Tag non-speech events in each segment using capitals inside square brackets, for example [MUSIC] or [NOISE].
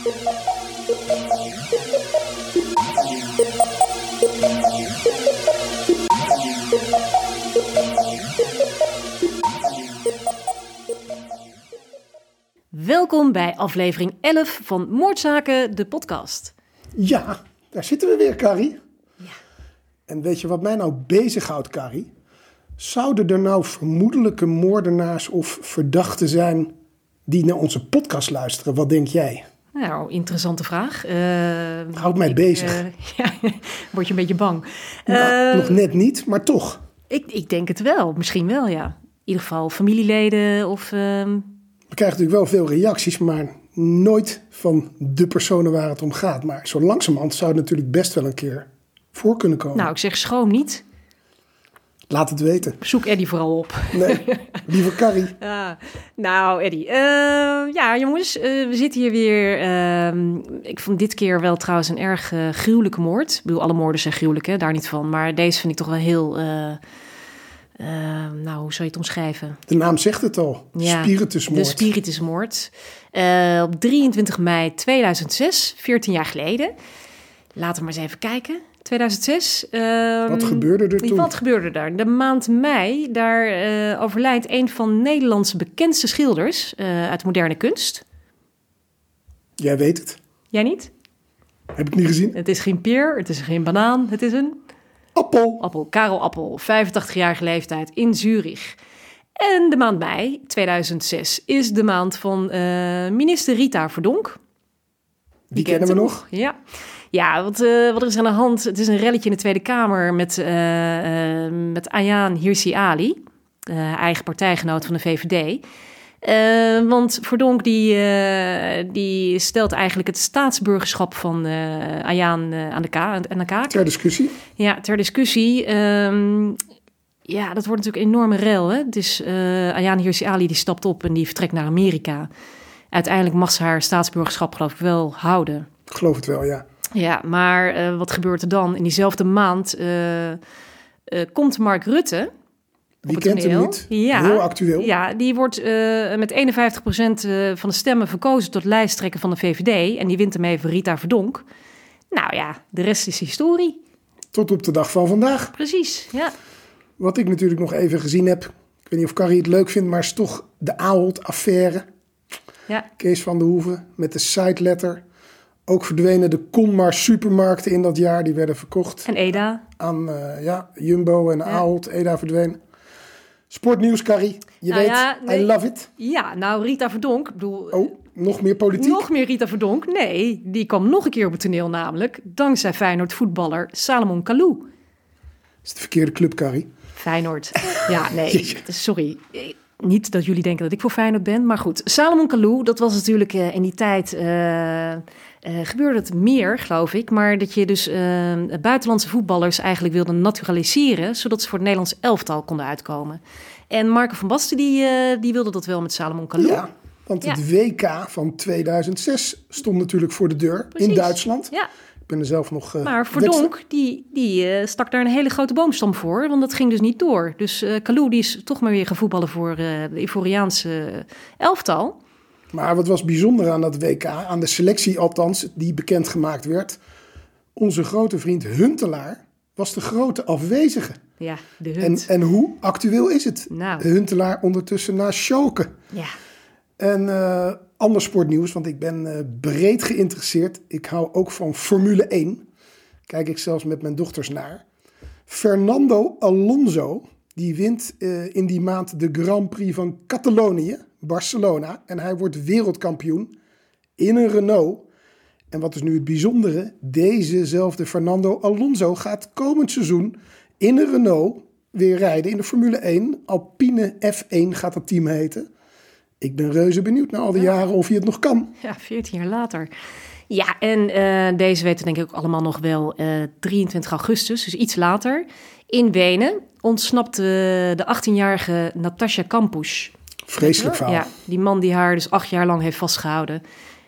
Welkom bij aflevering 11 van Moordzaken, de podcast. Ja, daar zitten we weer, Carrie. Ja. En weet je wat mij nou bezighoudt, Carrie? Zouden er nou vermoedelijke moordenaars of verdachten zijn die naar onze podcast luisteren? Wat denk jij? Nou, interessante vraag. Uh, Houdt mij bezig. Uh, [LAUGHS] ja, word je een beetje bang? Nou, Uh, nog net niet, maar toch. Ik, ik denk het wel, misschien wel, ja. In ieder geval familieleden of... ehm, We krijgen natuurlijk wel veel reacties, maar nooit van de personen waar het om gaat. Maar zo langzamerhand zou het natuurlijk best wel een keer voor kunnen komen. Nou, ik zeg schroom niet. Laat het weten. Zoek Eddie vooral op. Nee, [LAUGHS] lieve Carrie. Ah, nou, Eddie. eh, ja, jongens, eh, we zitten hier weer. ehm, ik vond dit keer wel trouwens een erg eh, gruwelijke moord. Ik bedoel, alle moorden zijn gruwelijk, hè, daar niet van. Maar deze vind ik toch wel heel... eh, eh, nou, hoe zou je het omschrijven? De naam zegt het al. Ja, Spiritusmoord. De spiritusmoord. Op 23 mei 2006, 14 jaar geleden. Laten we maar eens even kijken. 2006. ehm, Wat gebeurde er toen? Wat gebeurde daar? De maand mei, daar eh, overlijdt een van Nederlands bekendste schilders eh, uit de moderne kunst. Jij weet het. Jij niet? Heb ik niet gezien? Het is geen peer, het is geen banaan, het is een Appel. appel. Karel Appel, 85-jarige leeftijd in Zurich. En de maand mei 2006 is de maand van eh, minister Rita Verdonk. Die kennen we nog. Ja, ja wat, eh, wat er is aan de hand? Het is een relletje in de Tweede Kamer met, eh, met Ayaan Hirsi Ali, eigen partijgenoot van de VVD. Want Verdonk die, die stelt eigenlijk het staatsburgerschap van Ayaan aan, de ka aan de kaak. Ter discussie. Ja, ter discussie. Ehm, ja, dat wordt natuurlijk een enorme rel. Hè? Eh Ayaan Hirsi Ali die stapt op en die vertrekt naar Amerika. Uiteindelijk mag ze haar staatsburgerschap geloof ik wel houden. Ik geloof het wel, ja. Ja, maar eh, wat gebeurt er dan? In diezelfde maand eh, eh, komt Mark Rutte. Wie het kent hem niet? Ja. Heel actueel. Ja, die wordt met 51% eh, van de stemmen verkozen tot lijsttrekker van de VVD. En die wint hem even Rita Verdonk. Nou ja, de rest is historie. Tot op de dag van vandaag. Precies, ja. Wat ik natuurlijk nog even gezien heb. Ik weet niet of Carrie het leuk vindt, maar is toch de Ahold-affaire. Ja, Kees van der Hoeven met de siteletter. Ook verdwenen de Conmar supermarkten in dat jaar. Die werden verkocht en Eda. aan eh, ja, Jumbo en Ahold. Eda verdween. Sportnieuws, Carrie. Je Nou weet, ja, nee. I love it. Ja, nou Rita Verdonk, ik bedoel, Oh, nog meer politiek? nog meer Rita Verdonk. Nee, die kwam nog een keer op het toneel namelijk, dankzij Feyenoord voetballer Salomon Kalou. Dat is de verkeerde club, Carrie. Feyenoord. Ja, nee, [LAUGHS] sorry. Niet dat jullie denken dat ik voor Feyenoord ben, maar goed. Salomon Kalou, dat was natuurlijk eh, in die tijd... eh, eh, gebeurde het meer, geloof ik. Maar dat je dus buitenlandse voetballers eigenlijk wilde naturaliseren... zodat ze voor het Nederlands elftal konden uitkomen. En Marco van Basten, die, die wilde dat wel met Salomon Kalou. Ja, want Ja. het WK van 2006 stond natuurlijk voor de deur in. Duitsland. Ja, ben er zelf nog... eh, maar Verdonk, die, die eh, stak daar een hele grote boomstam voor, want dat ging dus niet door. Dus Kalou die is toch maar weer gaan voetballen voor de Ivoriaanse elftal. Maar wat was bijzonder aan dat WK, aan de selectie althans, die bekendgemaakt werd. Onze grote vriend Huntelaar was de grote afwezige. Ja, de En, Hunt. en hoe actueel is het? Nou. Huntelaar ondertussen naar Schalke. ja. En ander sportnieuws, want ik ben eh, breed geïnteresseerd. Ik hou ook van Formule 1. Kijk ik zelfs met mijn dochters naar. Fernando Alonso, die wint eh, in die maand de Grand Prix van Catalonië, Barcelona. En hij wordt wereldkampioen in een Renault. En wat is nu het bijzondere? Dezezelfde Fernando Alonso gaat komend seizoen in een Renault weer rijden in de Formule 1. Alpine F1 gaat dat team heten. Ik ben reuze benieuwd na al die jaren of hij het nog kan. ja, 14 jaar later. Ja, en eh, deze weten denk ik ook allemaal nog wel. eh 23 augustus, dus iets later, in Wenen ontsnapte de 18-jarige Natasja Kampusch. Vreselijk verhaal. Ja, die man die haar dus acht jaar lang heeft vastgehouden.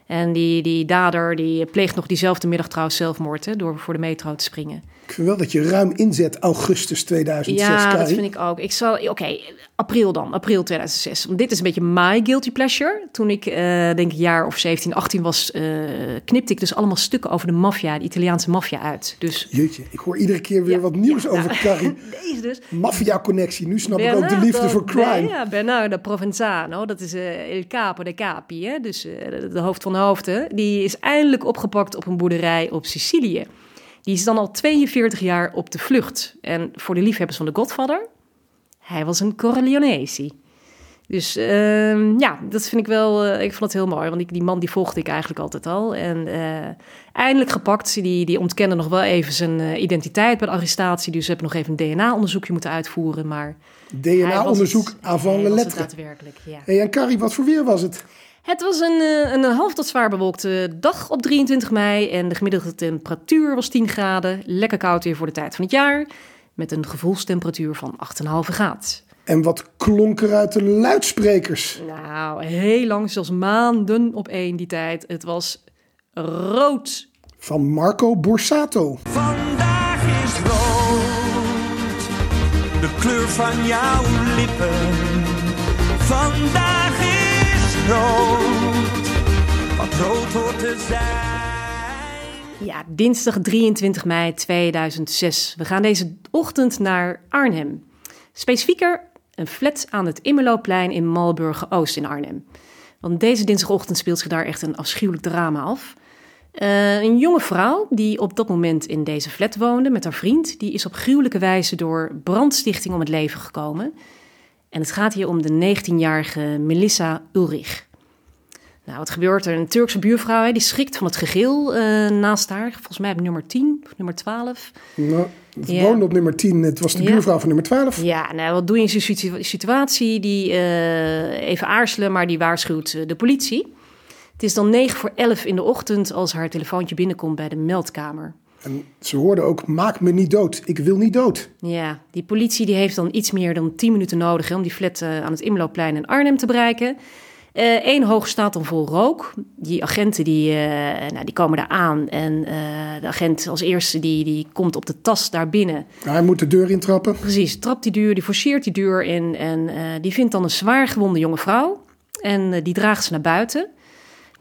En die, die dader die pleegt nog diezelfde middag trouwens zelfmoord hè, door voor de metro te springen. Ik vind wel dat je ruim inzet augustus 2006, Ja, dat vind ik ook. Ik zal, oké, april dan, april 2006. Want dit is een beetje my guilty pleasure. Toen ik, eh, denk ik, jaar of 17, 18 was, eh, knipte ik dus allemaal stukken over de maffia, de Italiaanse maffia uit. Dus Jeetje, ik hoor iedere keer weer Ja, wat nieuws ja, over [LAUGHS] nou, Carrie. deze dus. Maffia-connectie, nu snap ik ook de liefde voor crime. Ja, Bernardo Provenzano, dat is eh il capo de capi, hè? dus de hoofd van de hoofden. Die is eindelijk opgepakt op een boerderij op Sicilië. Die is dan al 42 jaar op de vlucht. En voor de liefhebbers van de Godfather, hij was een Corleonesi. Dus ehm, ja, dat vind ik wel, eh, ik vond het heel mooi. Want ik, die man die volgde ik eigenlijk altijd al. En eh, eindelijk gepakt. Die, die ontkende nog wel even zijn eh, identiteit bij de arrestatie. Dus ze hebben nog even een DNA-onderzoekje moeten uitvoeren. Maar DNA-onderzoek het- avant hij le was het lettre. daadwerkelijk, ja. Hey, en Carrie, wat voor weer was het? Het was een, eh, een half tot zwaar bewolkte dag op 23 mei. En de gemiddelde temperatuur was 10 graden. Lekker koud weer voor de tijd van het jaar. Met een gevoelstemperatuur van 8,5 graad. En wat klonk er uit de luidsprekers? Nou, heel lang, zelfs maanden op één die tijd. Het was rood. Van Marco Borsato. Vandaag is rood, de kleur van jouw lippen. Vandaag Ja, dinsdag 23 mei 2006. We gaan deze ochtend naar Arnhem. Specifieker een flat aan het Immeloplein in Malburgen-Oost in Arnhem. Want deze dinsdagochtend speelt zich daar echt een afschuwelijk drama af. Eh, een jonge vrouw die op dat moment in deze flat woonde met haar vriend... die is op gruwelijke wijze door brandstichting om het leven gekomen. En het gaat hier om de 19-jarige Melissa Ulrich. Nou, wat gebeurt er? Een Turkse buurvrouw hè, die schrikt van het gegil eh, naast haar. Volgens mij op nummer 10 of nummer 12. Nou, het Ja. woonde op nummer 10. Het was de Ja. buurvrouw van nummer 12. Ja, nou, wat doe je in zo'n situ- situatie? Die eh, even aarzelen, maar die waarschuwt eh, de politie. Het is dan 9 voor 11 in de ochtend als haar telefoontje binnenkomt bij de meldkamer. En ze hoorde ook, maak me niet dood. Ik wil niet dood. Ja, die politie die heeft dan iets meer dan 10 minuten nodig hè, om die flat eh, aan het Imloopplein in Arnhem te bereiken. Eén hoog staat dan vol rook. Die agenten die, eh, nou, die komen daar aan. En eh, de agent als eerste die, die komt op de tas daar binnen. Hij moet de deur intrappen. Precies, trapt die deur, die forceert die deur in. En eh, die vindt dan een zwaar gewonde jonge vrouw. En eh, die draagt ze naar buiten.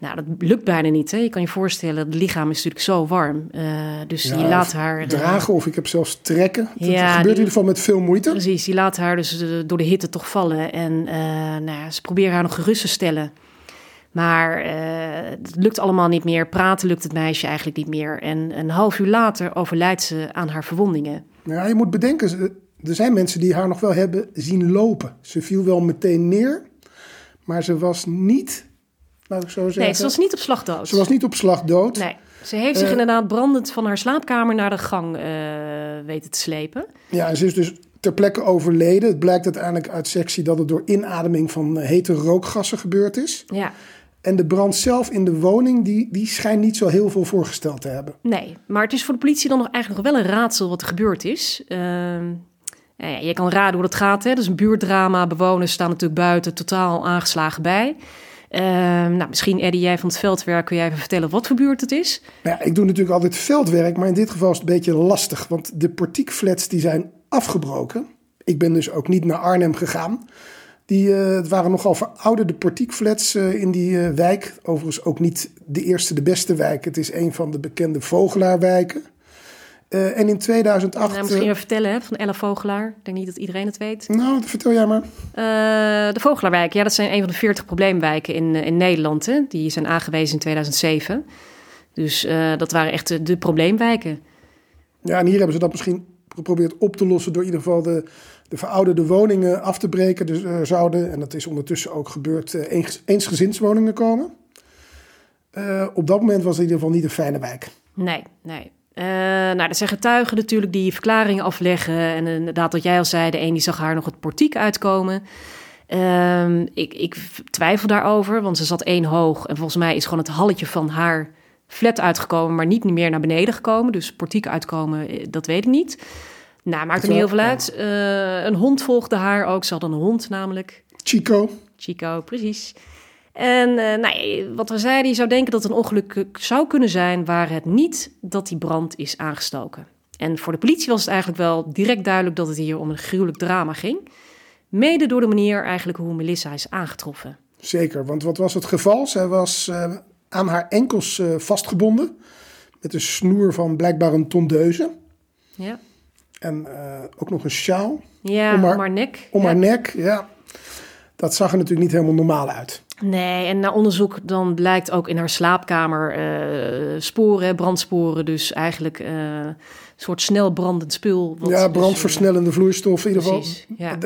Nou, dat lukt bijna niet. Hè? Je kan je voorstellen, het lichaam is natuurlijk zo warm. Eh, dus die Ja, laat of haar... eh, Dragen of ik heb zelfs trekken. Dat Ja, gebeurt die- in ieder geval met veel moeite. Precies, die laat haar dus door de hitte toch vallen. En eh, nou ja, ze proberen haar nog gerust te stellen. Maar het lukt allemaal niet meer. Praten lukt het meisje eigenlijk niet meer. En een half uur later overlijdt ze aan haar verwondingen. Ja, je moet bedenken, er zijn mensen die haar nog wel hebben zien lopen. Ze viel wel meteen neer, maar ze was niet, laat ik zo zeggen, Nee, ze was niet op slag dood. ze was niet op slag dood. Nee, ze heeft zich Eh, inderdaad brandend van haar slaapkamer naar de gang eh, weten te slepen. Ja, en ze is dus ter plekke overleden. Het blijkt uiteindelijk uit sectie dat het door inademing van eh, hete rookgassen gebeurd is. Ja, En de brand zelf in de woning, die, die schijnt niet zo heel veel voorgesteld te hebben. nee. Maar het is voor de politie dan nog eigenlijk nog wel een raadsel wat er gebeurd is. Ehm, nou ja, je kan raden hoe dat gaat. Hè? Dat is een buurtdrama. Bewoners staan natuurlijk buiten totaal aangeslagen bij. Ehm, nou, misschien Eddie, jij van het veldwerk, kun jij even vertellen wat voor buurt het is? Nou ja, ik doe natuurlijk altijd veldwerk, maar in dit geval is het een beetje lastig. Want de portiekflats die zijn afgebroken. Ik ben dus ook niet naar Arnhem gegaan. Die, eh, het waren nogal verouderde portiekflats eh, in die eh, wijk. Overigens ook niet de eerste, de beste wijk. Het is een van de bekende vogelaarwijken. Eh, en in 2008... Nou, misschien eh, even vertellen hè, van Ella Vogelaar. Ik denk niet dat iedereen het weet. nou, vertel jij maar. Eh, de Vogelaarwijk, ja, dat zijn een van de 40 probleemwijken in, in Nederland. Hè? Die zijn aangewezen in 2007. Dus dat waren echt de, de probleemwijken. Ja, en hier hebben ze dat misschien geprobeerd op te lossen door in ieder geval de, de verouderde woningen af te breken. Dus er zouden, en dat is ondertussen ook gebeurd, eens- eensgezinswoningen komen. Op dat moment was het in ieder geval niet een fijne wijk. Nee, nee. Eh, nou, er zijn getuigen natuurlijk die verklaringen afleggen. En inderdaad, wat jij al zei, de een die zag haar nog het portiek uitkomen. Ehm, ik, ik twijfel daarover, want ze zat één hoog. En volgens mij is gewoon het halletje van haar flat uitgekomen, maar niet meer naar beneden gekomen. Dus portiek uitkomen, eh, dat weet ik niet. Nou, maakt er niet heel veel uit. Eh, een hond volgde haar ook. Ze hadden een hond namelijk. Chico, Chico, precies. En uh, nou, wat we zeiden, je zou denken dat het een ongeluk zou kunnen zijn, waar het niet dat die brand is aangestoken. En voor de politie was het eigenlijk wel direct duidelijk dat het hier om een gruwelijk drama ging. Mede door de manier eigenlijk hoe Melissa is aangetroffen. Zeker, want wat was het geval? Zij was uh, aan haar enkels uh, vastgebonden met een snoer van blijkbaar een tondeuze. Ja. En ook nog een sjaal. Ja, om haar, om haar nek. Om ja. haar nek, ja. Dat zag er natuurlijk niet helemaal normaal uit. Nee, en na onderzoek dan blijkt ook in haar slaapkamer uh, sporen, brandsporen. Dus eigenlijk uh, een soort snel brandend spul. Wat ja, brandversnellende dus, vloeistof in ieder geval. Ja.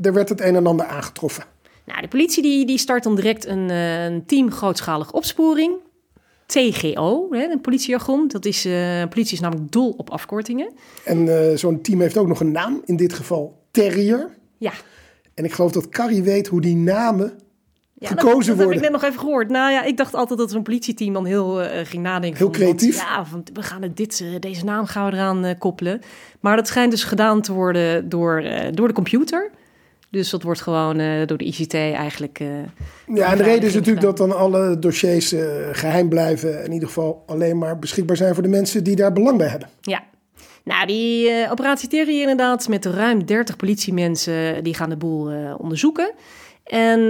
Er werd het een en ander aangetroffen. Nou, de politie die, die start dan direct een, een team grootschalige opsporing. TGO, hè, een politiejargon. Dat is, uh, politie is namelijk dol op afkortingen. En uh, zo'n team heeft ook nog een naam, in dit geval Terrier. Ja. En ik geloof dat Carrie weet hoe die namen ja, gekozen dat, dat worden. heb ik net nog even gehoord. Nou ja, ik dacht altijd dat zo'n politieteam dan heel uh, ging nadenken. Heel van, creatief. Want, ja, want we gaan het dit, deze naam gaan we eraan uh, koppelen. Maar dat schijnt dus gedaan te worden door, door de computer. Dus dat wordt gewoon door de ICT eigenlijk. Ja, en de reden is natuurlijk dat dan alle dossiers geheim blijven. In ieder geval alleen maar beschikbaar zijn voor de mensen die daar belang bij hebben. Ja. Nou, die uh, operatie Terry inderdaad met ruim 30 politiemensen, die gaan de boel onderzoeken. En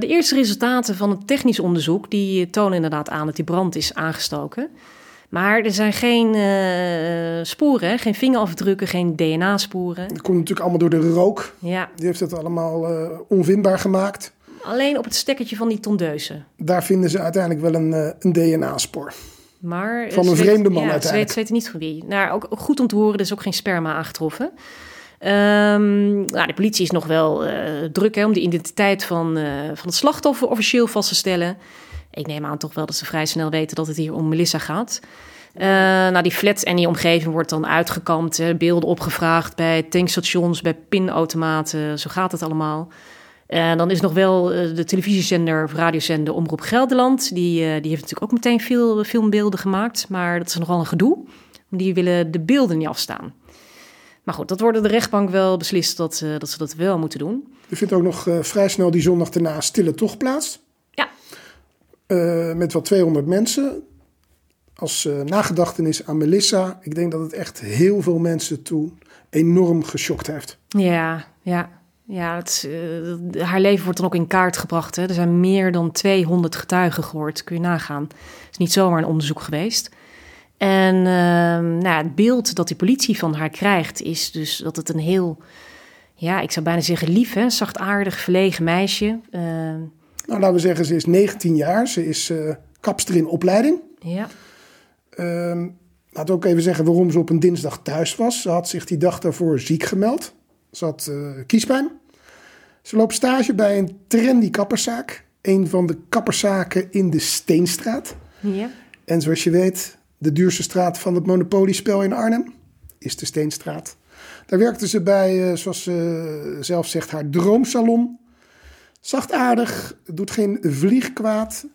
de eerste resultaten van het technisch onderzoek, die tonen inderdaad aan dat die brand is aangestoken. Maar er zijn geen uh, sporen, geen vingerafdrukken, geen DNA-sporen. Dat komt natuurlijk allemaal door de rook. Ja. Die heeft het allemaal uh, onvindbaar gemaakt. Alleen op het stekkertje van die tondeuze. Daar vinden ze uiteindelijk wel een, een DNA-spoor. Maar van een vreemde man ja, uiteindelijk. Ze weten niet van wie. Nou, ook, ook goed om te horen, er is ook geen sperma aangetroffen. Um, nou, de politie is nog wel druk hè, om de identiteit van, van het slachtoffer officieel vast te stellen. Ik neem aan toch wel dat ze vrij snel weten dat het hier om Melissa gaat. Uh, die flat en die omgeving wordt dan uitgekampt. Beelden opgevraagd bij tankstations, bij pinautomaten. Zo gaat het allemaal. En dan is nog wel de televisiezender of radiozender Omroep Gelderland. Die, die heeft natuurlijk ook meteen veel filmbeelden gemaakt. Maar dat is nogal een gedoe. Die willen de beelden niet afstaan. Maar goed, dat wordt de rechtbank wel beslist dat, dat ze dat wel moeten doen. Er vindt ook nog vrij snel die zondag daarna stille tocht plaats. Ja. Uh, met wel 200 mensen. Als uh, nagedachtenis aan Melissa. Ik denk dat het echt heel veel mensen toen enorm geschokt heeft. Ja, ja. Ja, het, uh, haar leven wordt dan ook in kaart gebracht. Hè. Er zijn meer dan 200 getuigen gehoord. Kun je nagaan. Het is niet zomaar een onderzoek geweest. En uh, nou, het beeld dat die politie van haar krijgt... is dus dat het een heel, ja, ik zou bijna zeggen lief... Hè, zachtaardig, verlegen meisje... Nou, laten we zeggen, ze is 19 jaar. Ze is uh, kapster in opleiding. Ja. Laten we ook even zeggen waarom ze op een dinsdag thuis was. Ze had zich die dag daarvoor ziek gemeld. Ze had uh, kiespijn. Ze loopt stage bij een trendy kapperszaak. Een van de kapperszaken in de Steenstraat. Ja. En zoals je weet, de duurste straat van het monopoliespel in Arnhem is de Steenstraat. Daar werkte ze bij, uh, zoals ze zelf zegt, haar droomsalon. Zachtaardig, doet geen vlieg kwaad.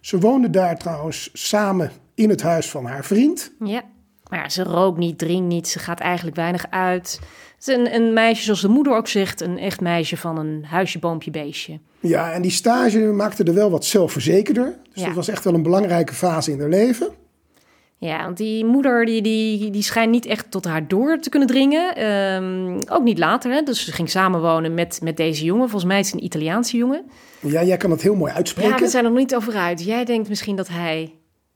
Ze woonde daar trouwens samen in het huis van haar vriend. Ja, maar ze rookt niet, drinkt niet, ze gaat eigenlijk weinig uit. Het is een, een meisje, zoals de moeder ook zegt, een echt meisje van een huisje, boompje, beestje. Ja, en die stage maakte er wel wat zelfverzekerder. Dus Ja. dat was echt wel een belangrijke fase in haar leven. Ja, want die moeder die, die, die schijnt niet echt tot haar door te kunnen dringen. Ehm, ook niet later, hè? dus ze ging samenwonen met, met deze jongen. Volgens mij is het een Italiaanse jongen. Ja, jij kan het heel mooi Ja, uitspreken. we zijn er nog niet over uit. Jij denkt misschien dat hij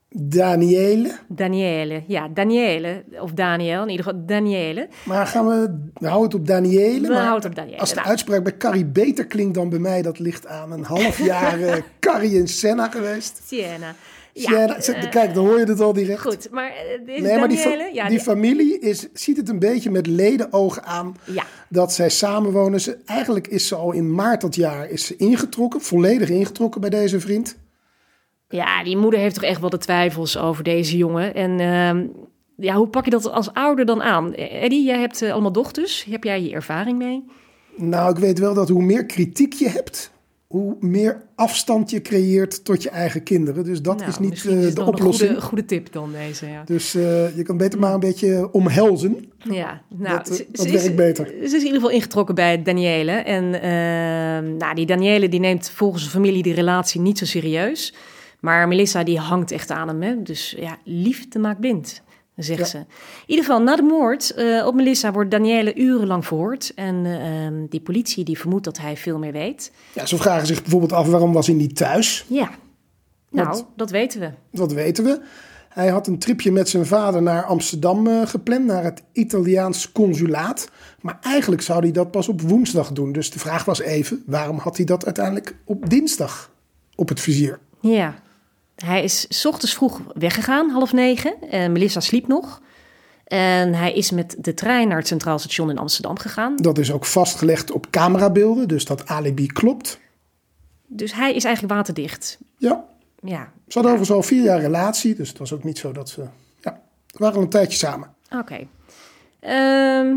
Daniele. Daniele, ja, Daniele, of Daniel, in ieder geval Daniele. Maar gaan we, we houden het op Daniele. We houden het op Daniele. Als de Nou. uitspraak bij Carrie beter klinkt dan bij mij, dat ligt aan een half jaar eh, [LAUGHS] Carrie in Senna geweest. Siena. Sienna, eh, kijk, dan hoor je het al direct. Goed, maar eh, Nee, maar die, fa- ja, die familie is, ziet het een beetje met ledenogen aan Ja. dat zij samenwonen. Ze, eigenlijk is ze al in maart dat jaar is ze ingetrokken, volledig ingetrokken bij deze vriend. ja, die moeder heeft toch echt wel de twijfels over deze jongen. En ehm, ja, hoe pak je dat als ouder dan aan? Eh, Eddie, jij hebt allemaal dochters. Heb jij hier ervaring mee? Nou, ik weet wel dat hoe meer kritiek je hebt, hoe meer afstand je creëert tot je eigen kinderen. Dus dat Nou, is niet is het de dan een oplossing. goede, goede tip dan deze, ja. Dus eh, je kan beter maar een beetje omhelzen. Ja, nou, Dat, eh, ze- dat ze werkt is, beter. Ze is in ieder geval ingetrokken bij Daniele. En ehm, nou, die Daniele die neemt volgens de familie die relatie niet zo serieus. Maar Melissa die hangt echt aan hem. Hè? Dus ja, liefde maakt blind, zegt Ja. ze. In ieder geval, na de moord eh, op Melissa wordt Daniele urenlang verhoord. En eh, ehm, die politie die vermoedt dat hij veel meer weet. Ja, ze vragen zich bijvoorbeeld af waarom was hij niet thuis. Ja, nou, Want- dat weten we. Dat weten we. Hij had een tripje met zijn vader naar Amsterdam eh, gepland, naar het Italiaans consulaat. Maar eigenlijk zou hij dat pas op woensdag doen. Dus de vraag was even, waarom had hij dat uiteindelijk op dinsdag op het vizier? Ja, hij is 's ochtends vroeg weggegaan, half negen. En Melissa sliep nog. En hij is met de trein naar het Centraal Station in Amsterdam gegaan. Dat is ook vastgelegd op camerabeelden, dus dat alibi klopt. Dus hij is eigenlijk waterdicht. Ja, Ja, ze hadden overigens al vier jaar relatie, dus het was ook niet zo dat ze... Ja, waren al een tijdje samen. oké. Ehm,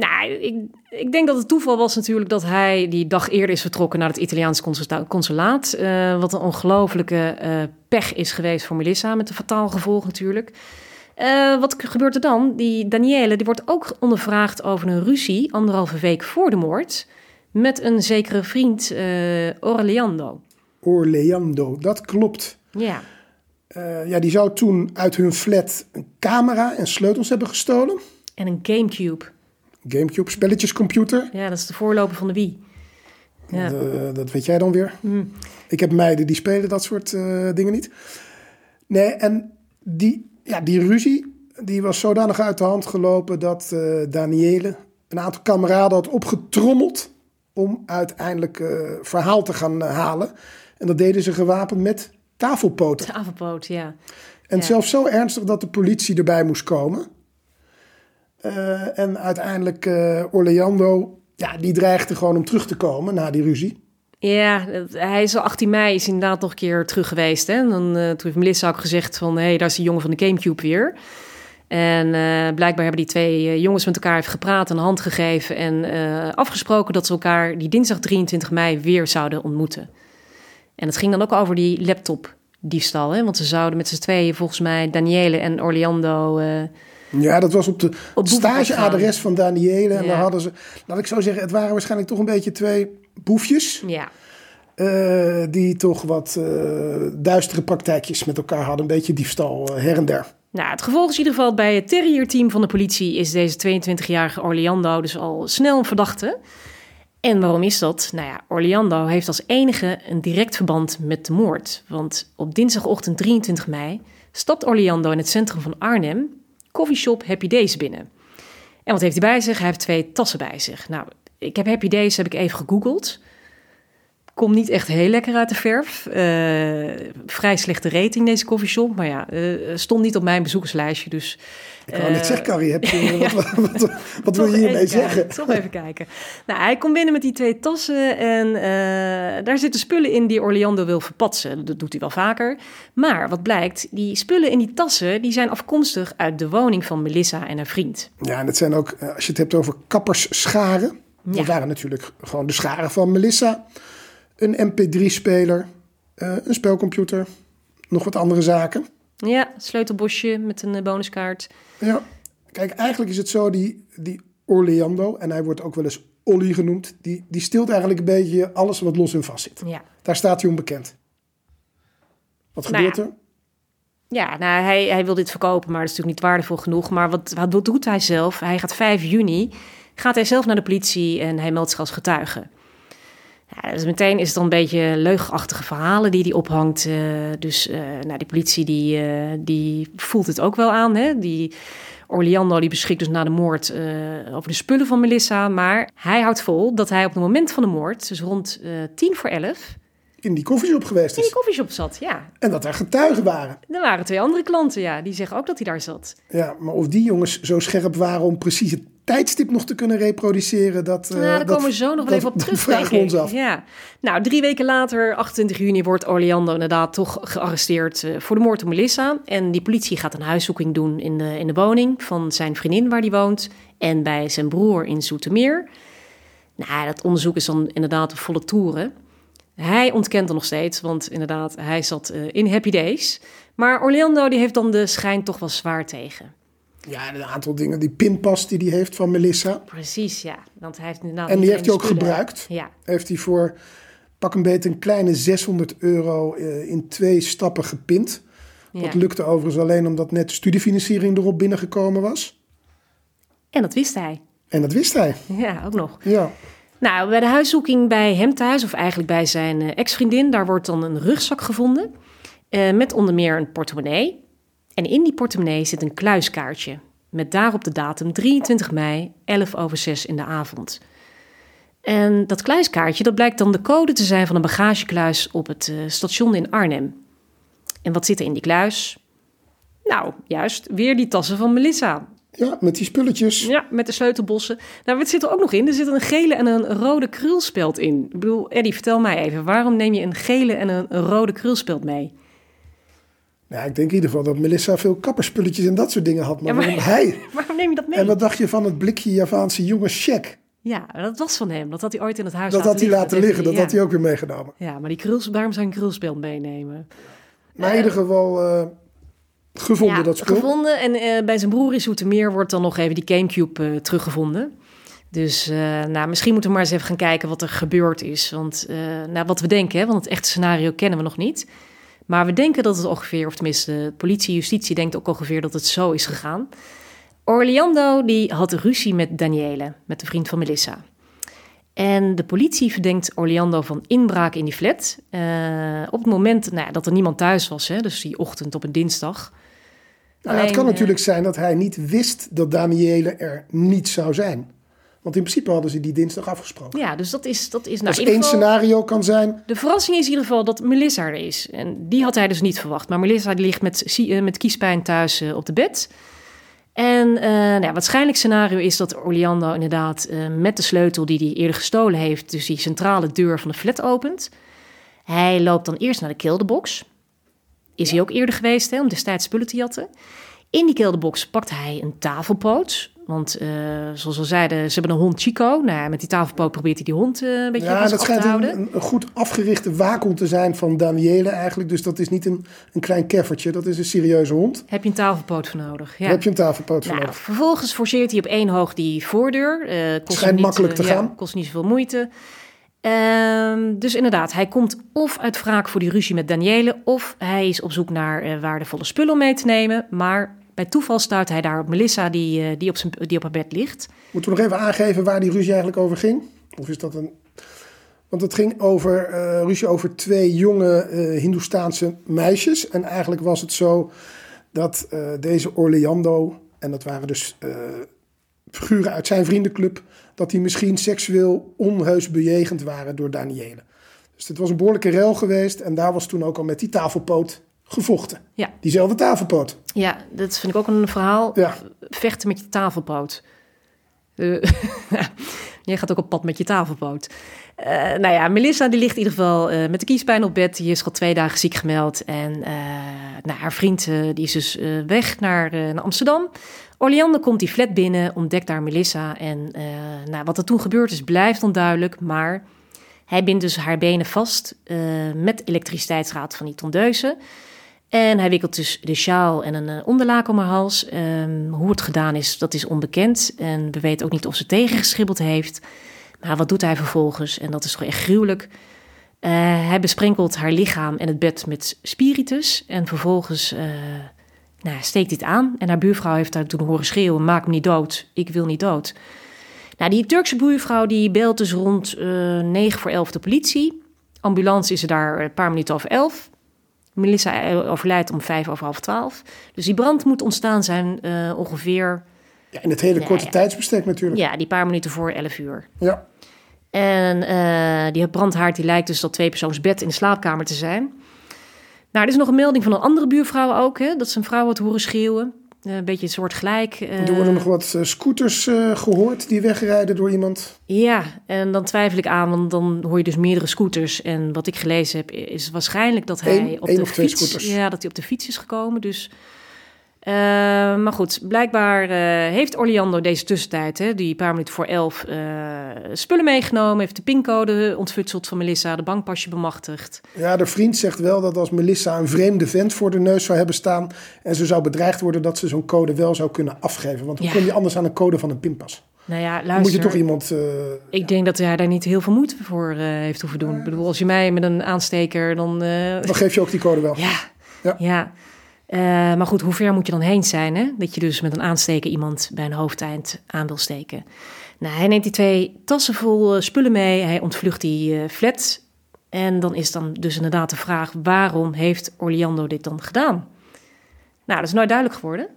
nou, ik, ik denk dat het toeval was natuurlijk dat hij die dag eerder is vertrokken naar het Italiaanse consula- consulaat. Eh, wat een ongelofelijke eh, pech is geweest voor Melissa, met een fataal gevolg natuurlijk. Eh, wat gebeurt er dan? Die Daniele die wordt ook ondervraagd over een ruzie anderhalve week voor de moord met een zekere vriend Orleando. Orleando, dat klopt. Ja, ja, die zou toen uit hun flat een camera en sleutels hebben gestolen. en een Gamecube. Gamecube, spelletjescomputer. Ja, dat is de voorloper van de Wii. Ja. Dat weet jij dan weer. Ik heb meiden die spelen dat soort eh, dingen niet. Nee, en die, ja, die ruzie die was zodanig uit de hand gelopen dat eh Daniele een aantal kameraden had opgetrommeld om uiteindelijk eh, verhaal te gaan halen. En dat deden ze gewapend met tafelpoten. Tafelpoot, ja. En Ja. zelfs zo ernstig dat de politie erbij moest komen. Eh, en uiteindelijk eh Orlando, ja, die dreigde gewoon om terug te komen na die ruzie. Ja, hij is al 18 mei is inderdaad nog een keer terug geweest. Hè? En dan, eh, toen heeft Melissa ook gezegd van... hé, hey, daar is die jongen van de Gamecube weer. En blijkbaar hebben die twee jongens met elkaar even gepraat... en een hand gegeven en afgesproken... dat ze elkaar die dinsdag 23 mei weer zouden ontmoeten. En het ging dan ook over die laptop-diefstal. Hè? Want ze zouden met z'n tweeën volgens mij... Daniele en Orlando... Ja, dat was op de Op stageadres van Daniele. En Ja. daar hadden ze, laat ik zo zeggen, het waren waarschijnlijk toch een beetje twee boefjes. ja, eh, die toch wat eh, duistere praktijkjes met elkaar hadden. Een beetje diefstal eh, her en der. Nou, het gevolg is in ieder geval bij het terrierteam van de politie is deze 22-jarige Orlando dus al snel een verdachte. En waarom is dat? Nou ja, Orlando heeft als enige een direct verband met de moord. Want op dinsdagochtend 23 mei stapt Orlando in het centrum van Arnhem, coffeeshop Happy Days binnen. En wat heeft hij bij zich? Hij heeft twee tassen bij zich. Nou, ik heb Happy Days heb ik even gegoogeld. Komt niet echt heel lekker uit de verf. Eh, vrij slechte rating deze coffeeshop. Maar ja, eh, stond niet op mijn bezoekerslijstje. Dus Ik wou net Eh, zeggen, Carrie, heb je, [LAUGHS] wat, wat, wat, wat wil je hiermee zeggen? Toch even kijken. Nou, hij komt binnen met die twee tassen en daar zitten spullen in die Orlando wil verpatsen. Dat doet hij wel vaker. Maar wat blijkt, die spullen in die tassen die zijn afkomstig uit de woning van Melissa en haar vriend. Ja, en het zijn ook, als je het hebt over kappersscharen. Ja. Dat waren natuurlijk gewoon de scharen van Melissa. Een mp3-speler, eh, een spelcomputer, nog wat andere zaken. Ja, sleutelbosje met een eh, bonuskaart. Ja, kijk, eigenlijk is het zo, die, die Orlando, en hij wordt ook wel eens Olly genoemd, die, die stilt eigenlijk een beetje alles wat los en vast zit. Ja. Daar staat hij onbekend. Wat Nou gebeurt ja. er? Ja, nou, hij, hij wil dit verkopen, maar dat is natuurlijk niet waardevol genoeg. Maar wat, wat doet hij zelf? Hij gaat 5 juni, gaat hij zelf naar de politie en hij meldt zich als getuige. Ja, dus meteen is het dan een beetje leugenachtige verhalen die hij ophangt. eh, dus eh, nou, die politie die, eh, die voelt het ook wel aan. Hè? Die Orlando die beschikt dus na de moord over de spullen van Melissa. Maar hij houdt vol dat hij op het moment van de moord, dus rond tien voor elf, In die koffieshop geweest in die is. koffieshop zat. Ja, En dat er getuigen waren. er waren twee andere klanten, ja, die zeggen ook dat hij daar zat. Ja, maar of die jongens zo scherp waren om precies het tijdstip nog te kunnen reproduceren, dat, eh, Nou, daar dat- komen we zo nog wel even op terug. vragen ons af. Ja. Nou, drie weken later, 28 juni, wordt Orlando inderdaad toch gearresteerd eh, voor de moord op Melissa. En die politie gaat een huiszoeking doen in de, in de woning van zijn vriendin waar hij woont. En bij zijn broer in Zoetermeer. Nou, dat onderzoek is dan inderdaad op volle toeren. Hij ontkent er nog steeds, want inderdaad, hij zat eh, in Happy Days. Maar Orlando die heeft dan de schijn toch wel zwaar tegen. Ja, en een aantal dingen. Die pinpas die hij heeft van Melissa. Precies, ja. Want hij heeft inderdaad En die heeft hij ook spullen. gebruikt. Ja, Heeft hij voor pak een beetje een kleine 600 euro eh, in twee stappen gepind. ja. Dat lukte overigens alleen omdat net de studiefinanciering erop binnengekomen was. En dat wist hij. En dat wist hij. [LAUGHS] Ja, ook nog. Ja. Nou, bij de huiszoeking bij hem thuis, of eigenlijk bij zijn eh, ex-vriendin, daar wordt dan een rugzak gevonden. eh, met onder meer een portemonnee. En in die portemonnee zit een kluiskaartje. Met daarop de datum 23 mei, 11 over 6 in de avond. En dat kluiskaartje, dat blijkt dan de code te zijn van een bagagekluis op het eh, station in Arnhem. En wat zit er in die kluis? Nou, juist, weer die tassen van Melissa. ja, met die spulletjes. Ja, met de sleutelbossen. Nou, wat zit er ook nog in? Er zit een gele en een rode krulspeld in. Ik bedoel, Eddie, vertel mij even. Waarom neem je een gele en een, een rode krulspeld mee? Nou, ik denk in ieder geval dat Melissa veel kapperspulletjes en dat soort dingen had. Maar, Ja, maar- waarom [LAUGHS] hij? Waarom neem je dat mee? En wat dacht je van het blikje Javaanse jongens check? Ja, dat was van hem. Dat had hij ooit in het huis Dat had hij laten liggen. Dat ja. had hij ook weer meegenomen. Ja, maar die kruls, waarom een krulspeld meenemen? Maar in ieder geval eh, gevonden ja, dat spul. gevonden. En eh, bij zijn broer in Zoetermeer wordt dan nog even die Gamecube eh, teruggevonden. Dus eh, nou, misschien moeten we maar eens even gaan kijken wat er gebeurd is. Want eh, nou, wat we denken, hè, want het echte scenario kennen we nog niet. Maar we denken dat het ongeveer, of tenminste de politie, justitie denkt ook ongeveer dat het zo is gegaan. Orlando die had ruzie met Daniele, met de vriend van Melissa. En de politie verdenkt Orlando van inbraak in die flat. eh, op het moment nou, ja, dat er niemand thuis was, hè, dus die ochtend op een dinsdag. Nou, het kan eh, natuurlijk zijn dat hij niet wist dat Daniele er niet zou zijn. Want in principe hadden ze die dinsdag afgesproken. Ja, dus dat is, dat is nou, één scenario kan zijn, De verrassing is in ieder geval dat Melissa er is. En die had hij dus niet verwacht. Maar Melissa die ligt met, eh, met kiespijn thuis eh, op de bed. En eh nou ja, waarschijnlijk scenario is dat Orlando inderdaad met de sleutel die hij eerder gestolen heeft... dus die centrale deur van de flat opent. Hij loopt dan eerst naar de kelderbox. Is hij ook eerder geweest hè, om destijds spullen te jatten. In die kelderbox pakt hij een tafelpoot. Want eh, zoals we zeiden, ze hebben een hond Chico. Nou, ja, met die tafelpoot probeert hij die hond eh, een beetje ja, dat te schijnt houden. een, een goed afgerichte waakhond te zijn van Daniele eigenlijk. Dus dat is niet een, een klein keffertje, dat is een serieuze hond. Heb je een tafelpoot voor nodig? Ja. Heb je een tafelpoot voor Nou, nodig. vervolgens forceert hij op één hoog die voordeur. Eh, kost Schijnt niet, makkelijk te gaan. kost niet zoveel moeite. Ehm, dus inderdaad, hij komt of uit wraak voor die ruzie met Daniele... of hij is op zoek naar waardevolle spullen om mee te nemen. Maar bij toeval stuit hij daar op Melissa die, eh, die, op, zijn, die op haar bed ligt. Moeten we nog even aangeven waar die ruzie eigenlijk over ging? Of is dat een... Want het ging over eh, ruzie over twee jonge eh Hindoestaanse meisjes. En eigenlijk was het zo dat deze Orlando, en dat waren dus figuren uit zijn vriendenclub, dat die misschien seksueel onheus bejegend waren door Daniele. Dus het was een behoorlijke rel geweest en daar was toen ook al met die tafelpoot gevochten. Ja. Diezelfde tafelpoot. Ja, dat vind ik ook een verhaal. Ja. Vechten met je tafelpoot. Eh, [LAUGHS] jij gaat ook op pad met je tafelpoot. Eh, nou ja, Melissa die ligt in ieder geval eh, met de kiespijn op bed. Die is al twee dagen ziek gemeld. En eh, nou, haar vriend die is dus weg naar, naar Amsterdam. Orlando komt die flat binnen, ontdekt daar Melissa. En nou, wat er toen gebeurd is, blijft onduidelijk. Maar hij bindt dus haar benen vast met elektriciteitsraad van die tondeuzen. En hij wikkelt dus de sjaal en een eh, onderlaak om haar hals. Ehm, hoe het gedaan is, dat is onbekend. En we weten ook niet of ze tegengeschibbeld heeft. Maar wat doet hij vervolgens? En dat is toch echt gruwelijk. Eh, hij besprenkelt haar lichaam en het bed met spiritus. En vervolgens eh, nou, steekt het aan. En haar buurvrouw heeft haar toen horen schreeuwen... maak me niet dood, ik wil niet dood. Nou, die Turkse buurvrouw die belt dus rond eh 9 voor 11 de politie. Ambulance is er daar een paar minuten over 11. Melissa overlijdt om vijf over half twaalf. Dus die brand moet ontstaan zijn eh, ongeveer... Ja, in het hele korte ja. tijdsbestek natuurlijk. Ja, die paar minuten voor 11 uur. ja. En eh, die brandhaard die lijkt dus dat tweepersoonsbed in de slaapkamer te zijn. Nou, er is nog een melding van een andere buurvrouw ook, hè, dat ze een vrouw had horen schreeuwen. Eh, een beetje een soort gelijk. eh, Er worden nog wat eh, scooters eh, gehoord die wegrijden door iemand. Ja, en dan twijfel ik aan, want dan hoor je dus meerdere scooters. En wat ik gelezen heb, is waarschijnlijk dat hij Eén- op de fiets... scooters. Ja, dat hij op de fiets is gekomen. Dus Eh, maar goed, blijkbaar eh, heeft Orlando deze tussentijd, hè, die paar minuten voor elf, eh, spullen meegenomen. Heeft de pincode ontfutseld van Melissa, de bankpasje bemachtigd. Ja, de vriend zegt wel dat als Melissa een vreemde vent voor de neus zou hebben staan... en ze zou bedreigd worden, dat ze zo'n code wel zou kunnen afgeven. Want hoe Ja. kom je anders aan een code van een pinpas? Nou ja, Dan luister. moet je toch iemand... Ik denk dat hij daar niet heel veel moeite voor heeft hoeven doen. Ik bedoel, als je mij met een aansteker dan... dan geef je ook die code wel. [LAUGHS] Ja, Ja. ja. Eh, maar goed, hoe ver moet je dan heen zijn? Hè? Dat je dus met een aansteker iemand bij een hoofdeind aan wil steken. Nou, hij neemt die twee tassen vol eh, spullen mee. Hij ontvlucht die eh, flat. En dan is dan dus inderdaad de vraag... waarom heeft Orlando dit dan gedaan? Nou, dat is nooit duidelijk geworden.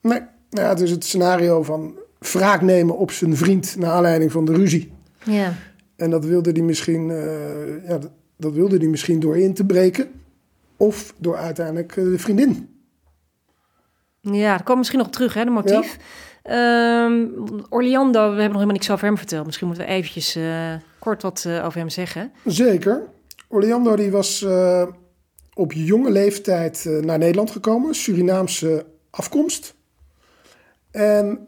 Nee, nou het is het scenario van wraak nemen op zijn vriend... naar aanleiding van de ruzie. Ja. En dat wilde hij misschien, ja, dat, wilde hij misschien door in te breken. Of door uiteindelijk de vriendin. Ja, daar komen we misschien nog op terug, hè, de motief. Ehm, Orlando, we hebben nog helemaal niks over hem verteld. Misschien moeten we eventjes eh, kort wat eh, over hem zeggen. Zeker. Orlando die was eh, op jonge leeftijd naar Nederland gekomen. Surinaamse afkomst. En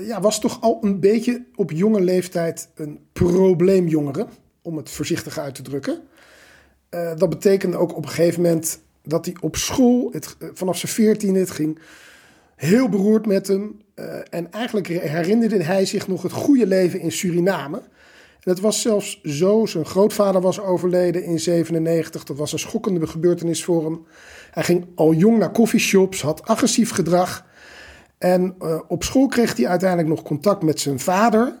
ja, was toch al een beetje op jonge leeftijd een probleemjongere. Om het voorzichtig uit te drukken. Dat betekende ook op een gegeven moment dat hij op school, het, eh, vanaf zijn veertiende, het ging heel beroerd met hem. Eh, en eigenlijk herinnerde hij zich nog het goede leven in Suriname. En het was zelfs zo, zijn grootvader was overleden in 97. Dat was een schokkende gebeurtenis voor hem. Hij ging al jong naar coffeeshops, had agressief gedrag. En eh, op school kreeg hij uiteindelijk nog contact met zijn vader.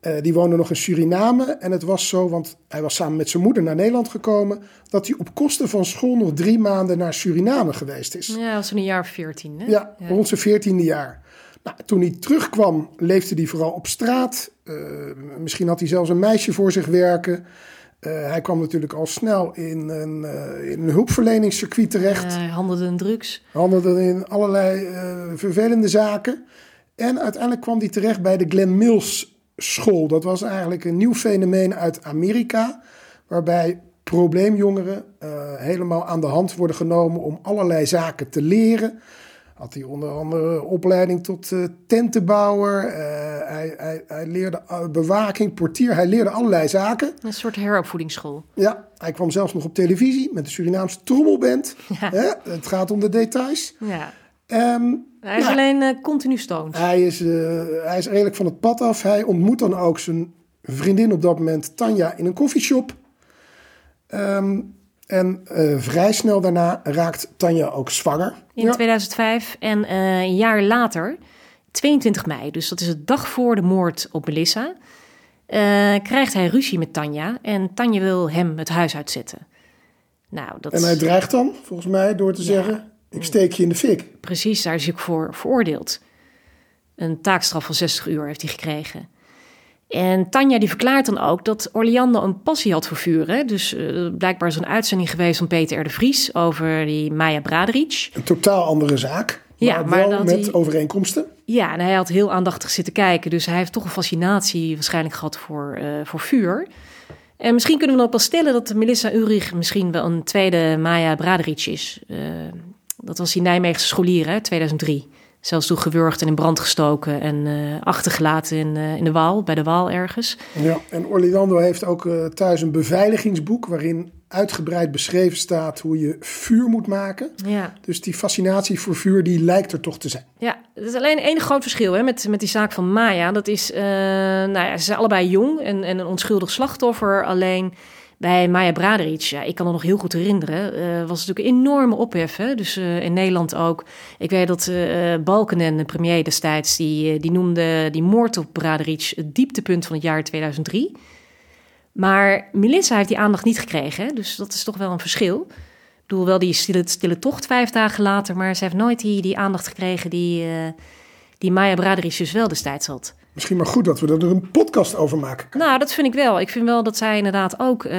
Eh, die woonde nog in Suriname. En het was zo, want hij was samen met zijn moeder naar Nederland gekomen... dat hij op kosten van school nog drie maanden naar Suriname geweest is. Ja, dat was in een jaar of 14. Hè? Ja, rond zijn veertiende jaar. Nou, toen hij terugkwam, leefde hij vooral op straat. Eh, misschien had hij zelfs een meisje voor zich werken. Eh, hij kwam natuurlijk al snel in een, in een hulpverleningscircuit terecht. Hij handelde in drugs. Handelde in allerlei vervelende zaken. En uiteindelijk kwam hij terecht bij de Glen Mills School. Dat was eigenlijk een nieuw fenomeen uit Amerika. Waarbij probleemjongeren eh, helemaal aan de hand worden genomen om allerlei zaken te leren. Had hij onder andere opleiding tot eh, tentenbouwer. Eh, hij, hij, hij leerde bewaking, portier. Hij leerde allerlei zaken. Een soort heropvoedingsschool. Ja, hij kwam zelfs nog op televisie met de Surinaamse trommelband. Ja. Hè? Het gaat om de details. Ja. Ehm, Hij is Nou, alleen eh, continu stoned. hij, is, eh, hij is redelijk van het pad af. Hij ontmoet dan ook zijn vriendin op dat moment, Tanja, in een koffieshop. Ehm, en eh, vrij snel daarna raakt Tanja ook zwanger. in Ja. 2005. En een jaar later, 22 mei, dus dat is de dag voor de moord op Melissa, krijgt hij ruzie met Tanja. En Tanja wil hem het huis uitzetten. Nou, dat En hij dreigt dan, volgens mij, door te zeggen: Ik steek je in de fik. precies, daar is hij ook voor veroordeeld. Een taakstraf van 60 uur heeft hij gekregen. En Tanja die verklaart dan ook dat Orlando een passie had voor vuren. Dus eh, blijkbaar is er een uitzending geweest van Peter R. de Vries over die Maya Braderic. Een totaal andere zaak. Maar, Ja, maar wel met die- overeenkomsten. Ja, en hij had heel aandachtig zitten kijken. Dus hij heeft toch een fascinatie waarschijnlijk gehad voor, eh, voor vuur. En misschien kunnen we dan ook wel stellen dat Melissa Ulrich misschien wel een tweede Maya Braderic is. Eh, dat was die Nijmeegse scholier, hè, 2003. Zelfs toen gewurgd en in brand gestoken en eh, achtergelaten in, eh, in de Waal, bij de Waal ergens. Ja, en Orlando heeft ook eh, thuis een beveiligingsboek waarin uitgebreid beschreven staat hoe je vuur moet maken. Ja, Dus die fascinatie voor vuur, die lijkt er toch te zijn. ja het is alleen één groot verschil hè, met, met die zaak van Maya. Dat is, nou ja, ze zijn allebei jong en, en een onschuldig slachtoffer. Alleen bij Maya Braderic, ja, ik kan het nog heel goed herinneren, eh, was natuurlijk een enorme ophef. Hè? Dus eh, in Nederland ook. Ik weet dat eh Balkenende, de premier destijds, die, die noemde die moord op Braderic het dieptepunt van het jaar 2003. Maar Melissa heeft die aandacht niet gekregen, dus dat is toch wel een verschil. Ik bedoel, wel die stille, tocht vijf dagen later, maar ze heeft nooit die, die aandacht gekregen die, die Maya Braderic dus wel destijds had. Misschien maar goed dat we er een podcast over maken. Nou, dat vind ik wel. Ik vind wel dat zij inderdaad ook eh,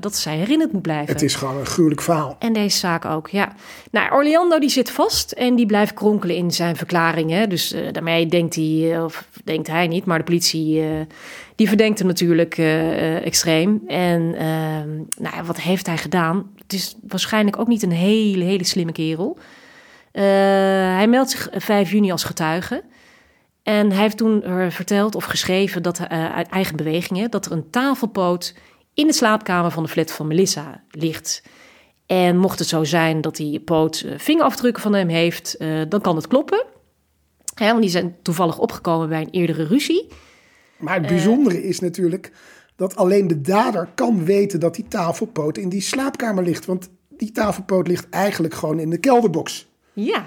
dat zij herinnerd moet blijven. Het is gewoon een gruwelijk verhaal. En deze zaak ook, ja. Nou, Orlando die zit vast en die blijft kronkelen in zijn verklaringen. Dus eh, daarmee denkt hij, eh, of denkt hij niet, maar de politie die verdenkt hem natuurlijk extreem. En ehm, nou, ja, wat heeft hij gedaan? Het is waarschijnlijk ook niet een hele, hele slimme kerel. Hij meldt zich 5 juni als getuige. En hij heeft toen eh, verteld of geschreven dat, eh, uit eigen bewegingen dat er een tafelpoot in de slaapkamer van de flat van Melissa ligt. En mocht het zo zijn dat die poot eh, vingerafdrukken van hem heeft, dan kan het kloppen. Hè, want die zijn toevallig opgekomen bij een eerdere ruzie. Maar het bijzondere is natuurlijk dat alleen de dader kan weten dat die tafelpoot in die slaapkamer ligt. Want die tafelpoot ligt eigenlijk gewoon in de kelderbox. Ja,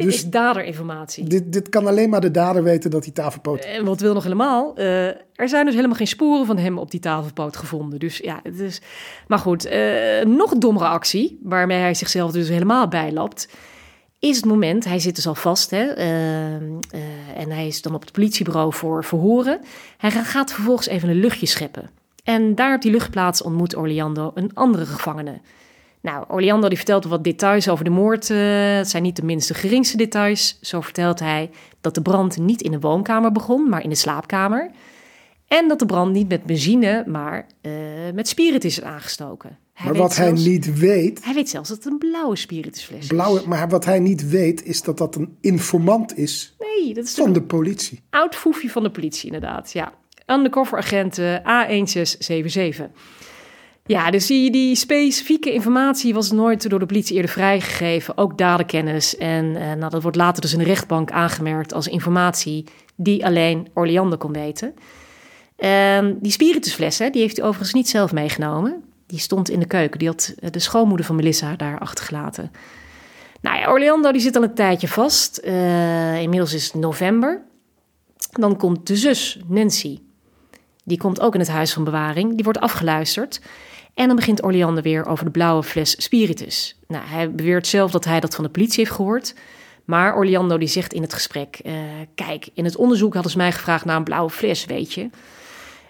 dit Dus- is daderinformatie. Dit, dit kan alleen maar de dader weten dat die tafelpoot... En wat wil nog helemaal? eh, er zijn dus helemaal geen sporen van hem op die tafelpoot gevonden. Dus ja, het is. Maar goed, eh, nog een dommere actie, waarmee hij zichzelf dus helemaal bijlapt. Is het moment, hij zit dus al vast hè, eh, eh, en hij is dan op het politiebureau voor verhoren. Hij ga- gaat vervolgens even een luchtje scheppen. En daar op die luchtplaats ontmoet Orlando een andere gevangene. Nou, Orlando die vertelt wat details over de moord. eh, het zijn niet de minste geringste details. Zo vertelt hij dat de brand niet in de woonkamer begon, maar in de slaapkamer. En dat de brand niet met benzine, maar eh, met spiritus is aangestoken. Hij maar wat hij niet weet, Hij weet zelfs dat het een blauwe spiritusfles is. blauwe, maar wat hij niet weet is dat dat een informant is Nee, dat is van de politie. oud foefje van de politie inderdaad. Ja, undercover agent eh, A1677. Ja, dus die, specifieke informatie was nooit door de politie eerder vrijgegeven. Ook dadenkennis. En eh, nou, dat wordt later dus in de rechtbank aangemerkt als informatie die alleen Orlando kon weten. Ehm, die spiritusfles, hè, die heeft hij overigens niet zelf meegenomen. Die stond in de keuken. Die had eh, de schoonmoeder van Melissa daar achtergelaten. Nou ja, Orlando die zit al een tijdje vast. Eh, inmiddels is het november. Dan komt de zus, Nancy. Die komt ook in het huis van bewaring. Die wordt afgeluisterd. En dan begint Orlando weer over de blauwe fles spiritus. Nou, hij beweert zelf dat hij dat van de politie heeft gehoord. Maar Orlando die zegt in het gesprek... eh, kijk, in het onderzoek hadden ze mij gevraagd naar een blauwe fles, weet je.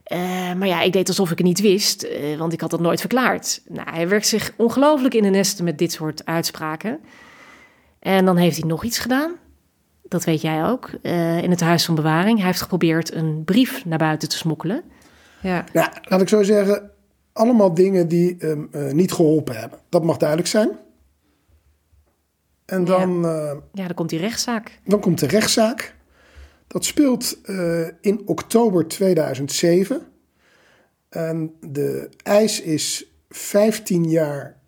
Eh, maar ja, ik deed alsof ik het niet wist, eh, want ik had dat nooit verklaard. Nou, hij werkt zich ongelooflijk in de nesten met dit soort uitspraken. En dan heeft hij nog iets gedaan. Dat weet jij ook. eh, in het huis van bewaring. Hij heeft geprobeerd een brief naar buiten te smokkelen. Ja. Nou, laat ik zo zeggen, allemaal dingen die hem eh, niet geholpen hebben. Dat mag duidelijk zijn. En dan, eh, ja, dan komt die rechtszaak. dan komt de rechtszaak. Dat speelt eh, in oktober 2007. En de eis is 15 jaar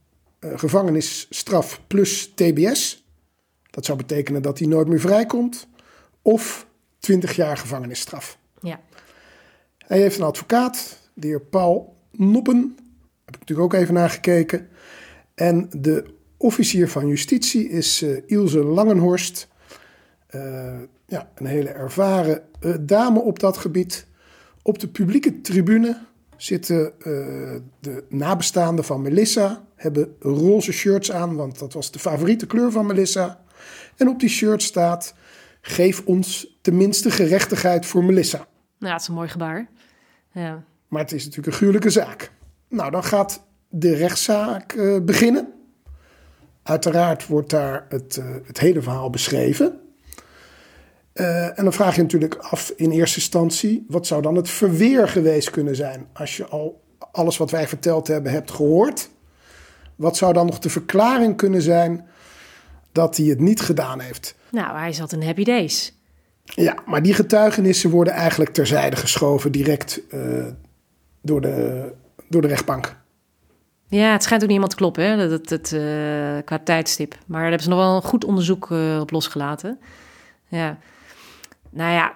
gevangenisstraf plus TBS. Dat zou betekenen dat hij nooit meer vrijkomt. Of 20 jaar gevangenisstraf. Ja. Hij heeft een advocaat, de heer Paul Noppen. Heb ik natuurlijk ook even nagekeken. En de officier van justitie is eh, Ilse Langenhorst. Eh, ja, een hele ervaren eh, dame op dat gebied. Op de publieke tribune zitten de nabestaanden van Melissa. Hebben roze shirts aan, want dat was de favoriete kleur van Melissa. En op die shirt staat: Geef ons tenminste gerechtigheid voor Melissa. Nou, dat is een mooi gebaar. Ja. Maar het is natuurlijk een gruwelijke zaak. Nou, dan gaat de rechtszaak eh, beginnen. Uiteraard wordt daar het, eh, het hele verhaal beschreven. Eh, en dan vraag je natuurlijk af in eerste instantie... wat zou dan het verweer geweest kunnen zijn... als je al alles wat wij verteld hebben hebt gehoord? Wat zou dan nog de verklaring kunnen zijn... dat hij het niet gedaan heeft? Nou, hij zat in Happy Days. Ja, maar die getuigenissen worden eigenlijk terzijde geschoven... direct door, de, door de rechtbank. Ja, het schijnt ook niet helemaal te kloppen, hè? Dat, dat, eh, qua tijdstip. Maar daar hebben ze nog wel een goed onderzoek eh, op losgelaten. Ja. Nou ja.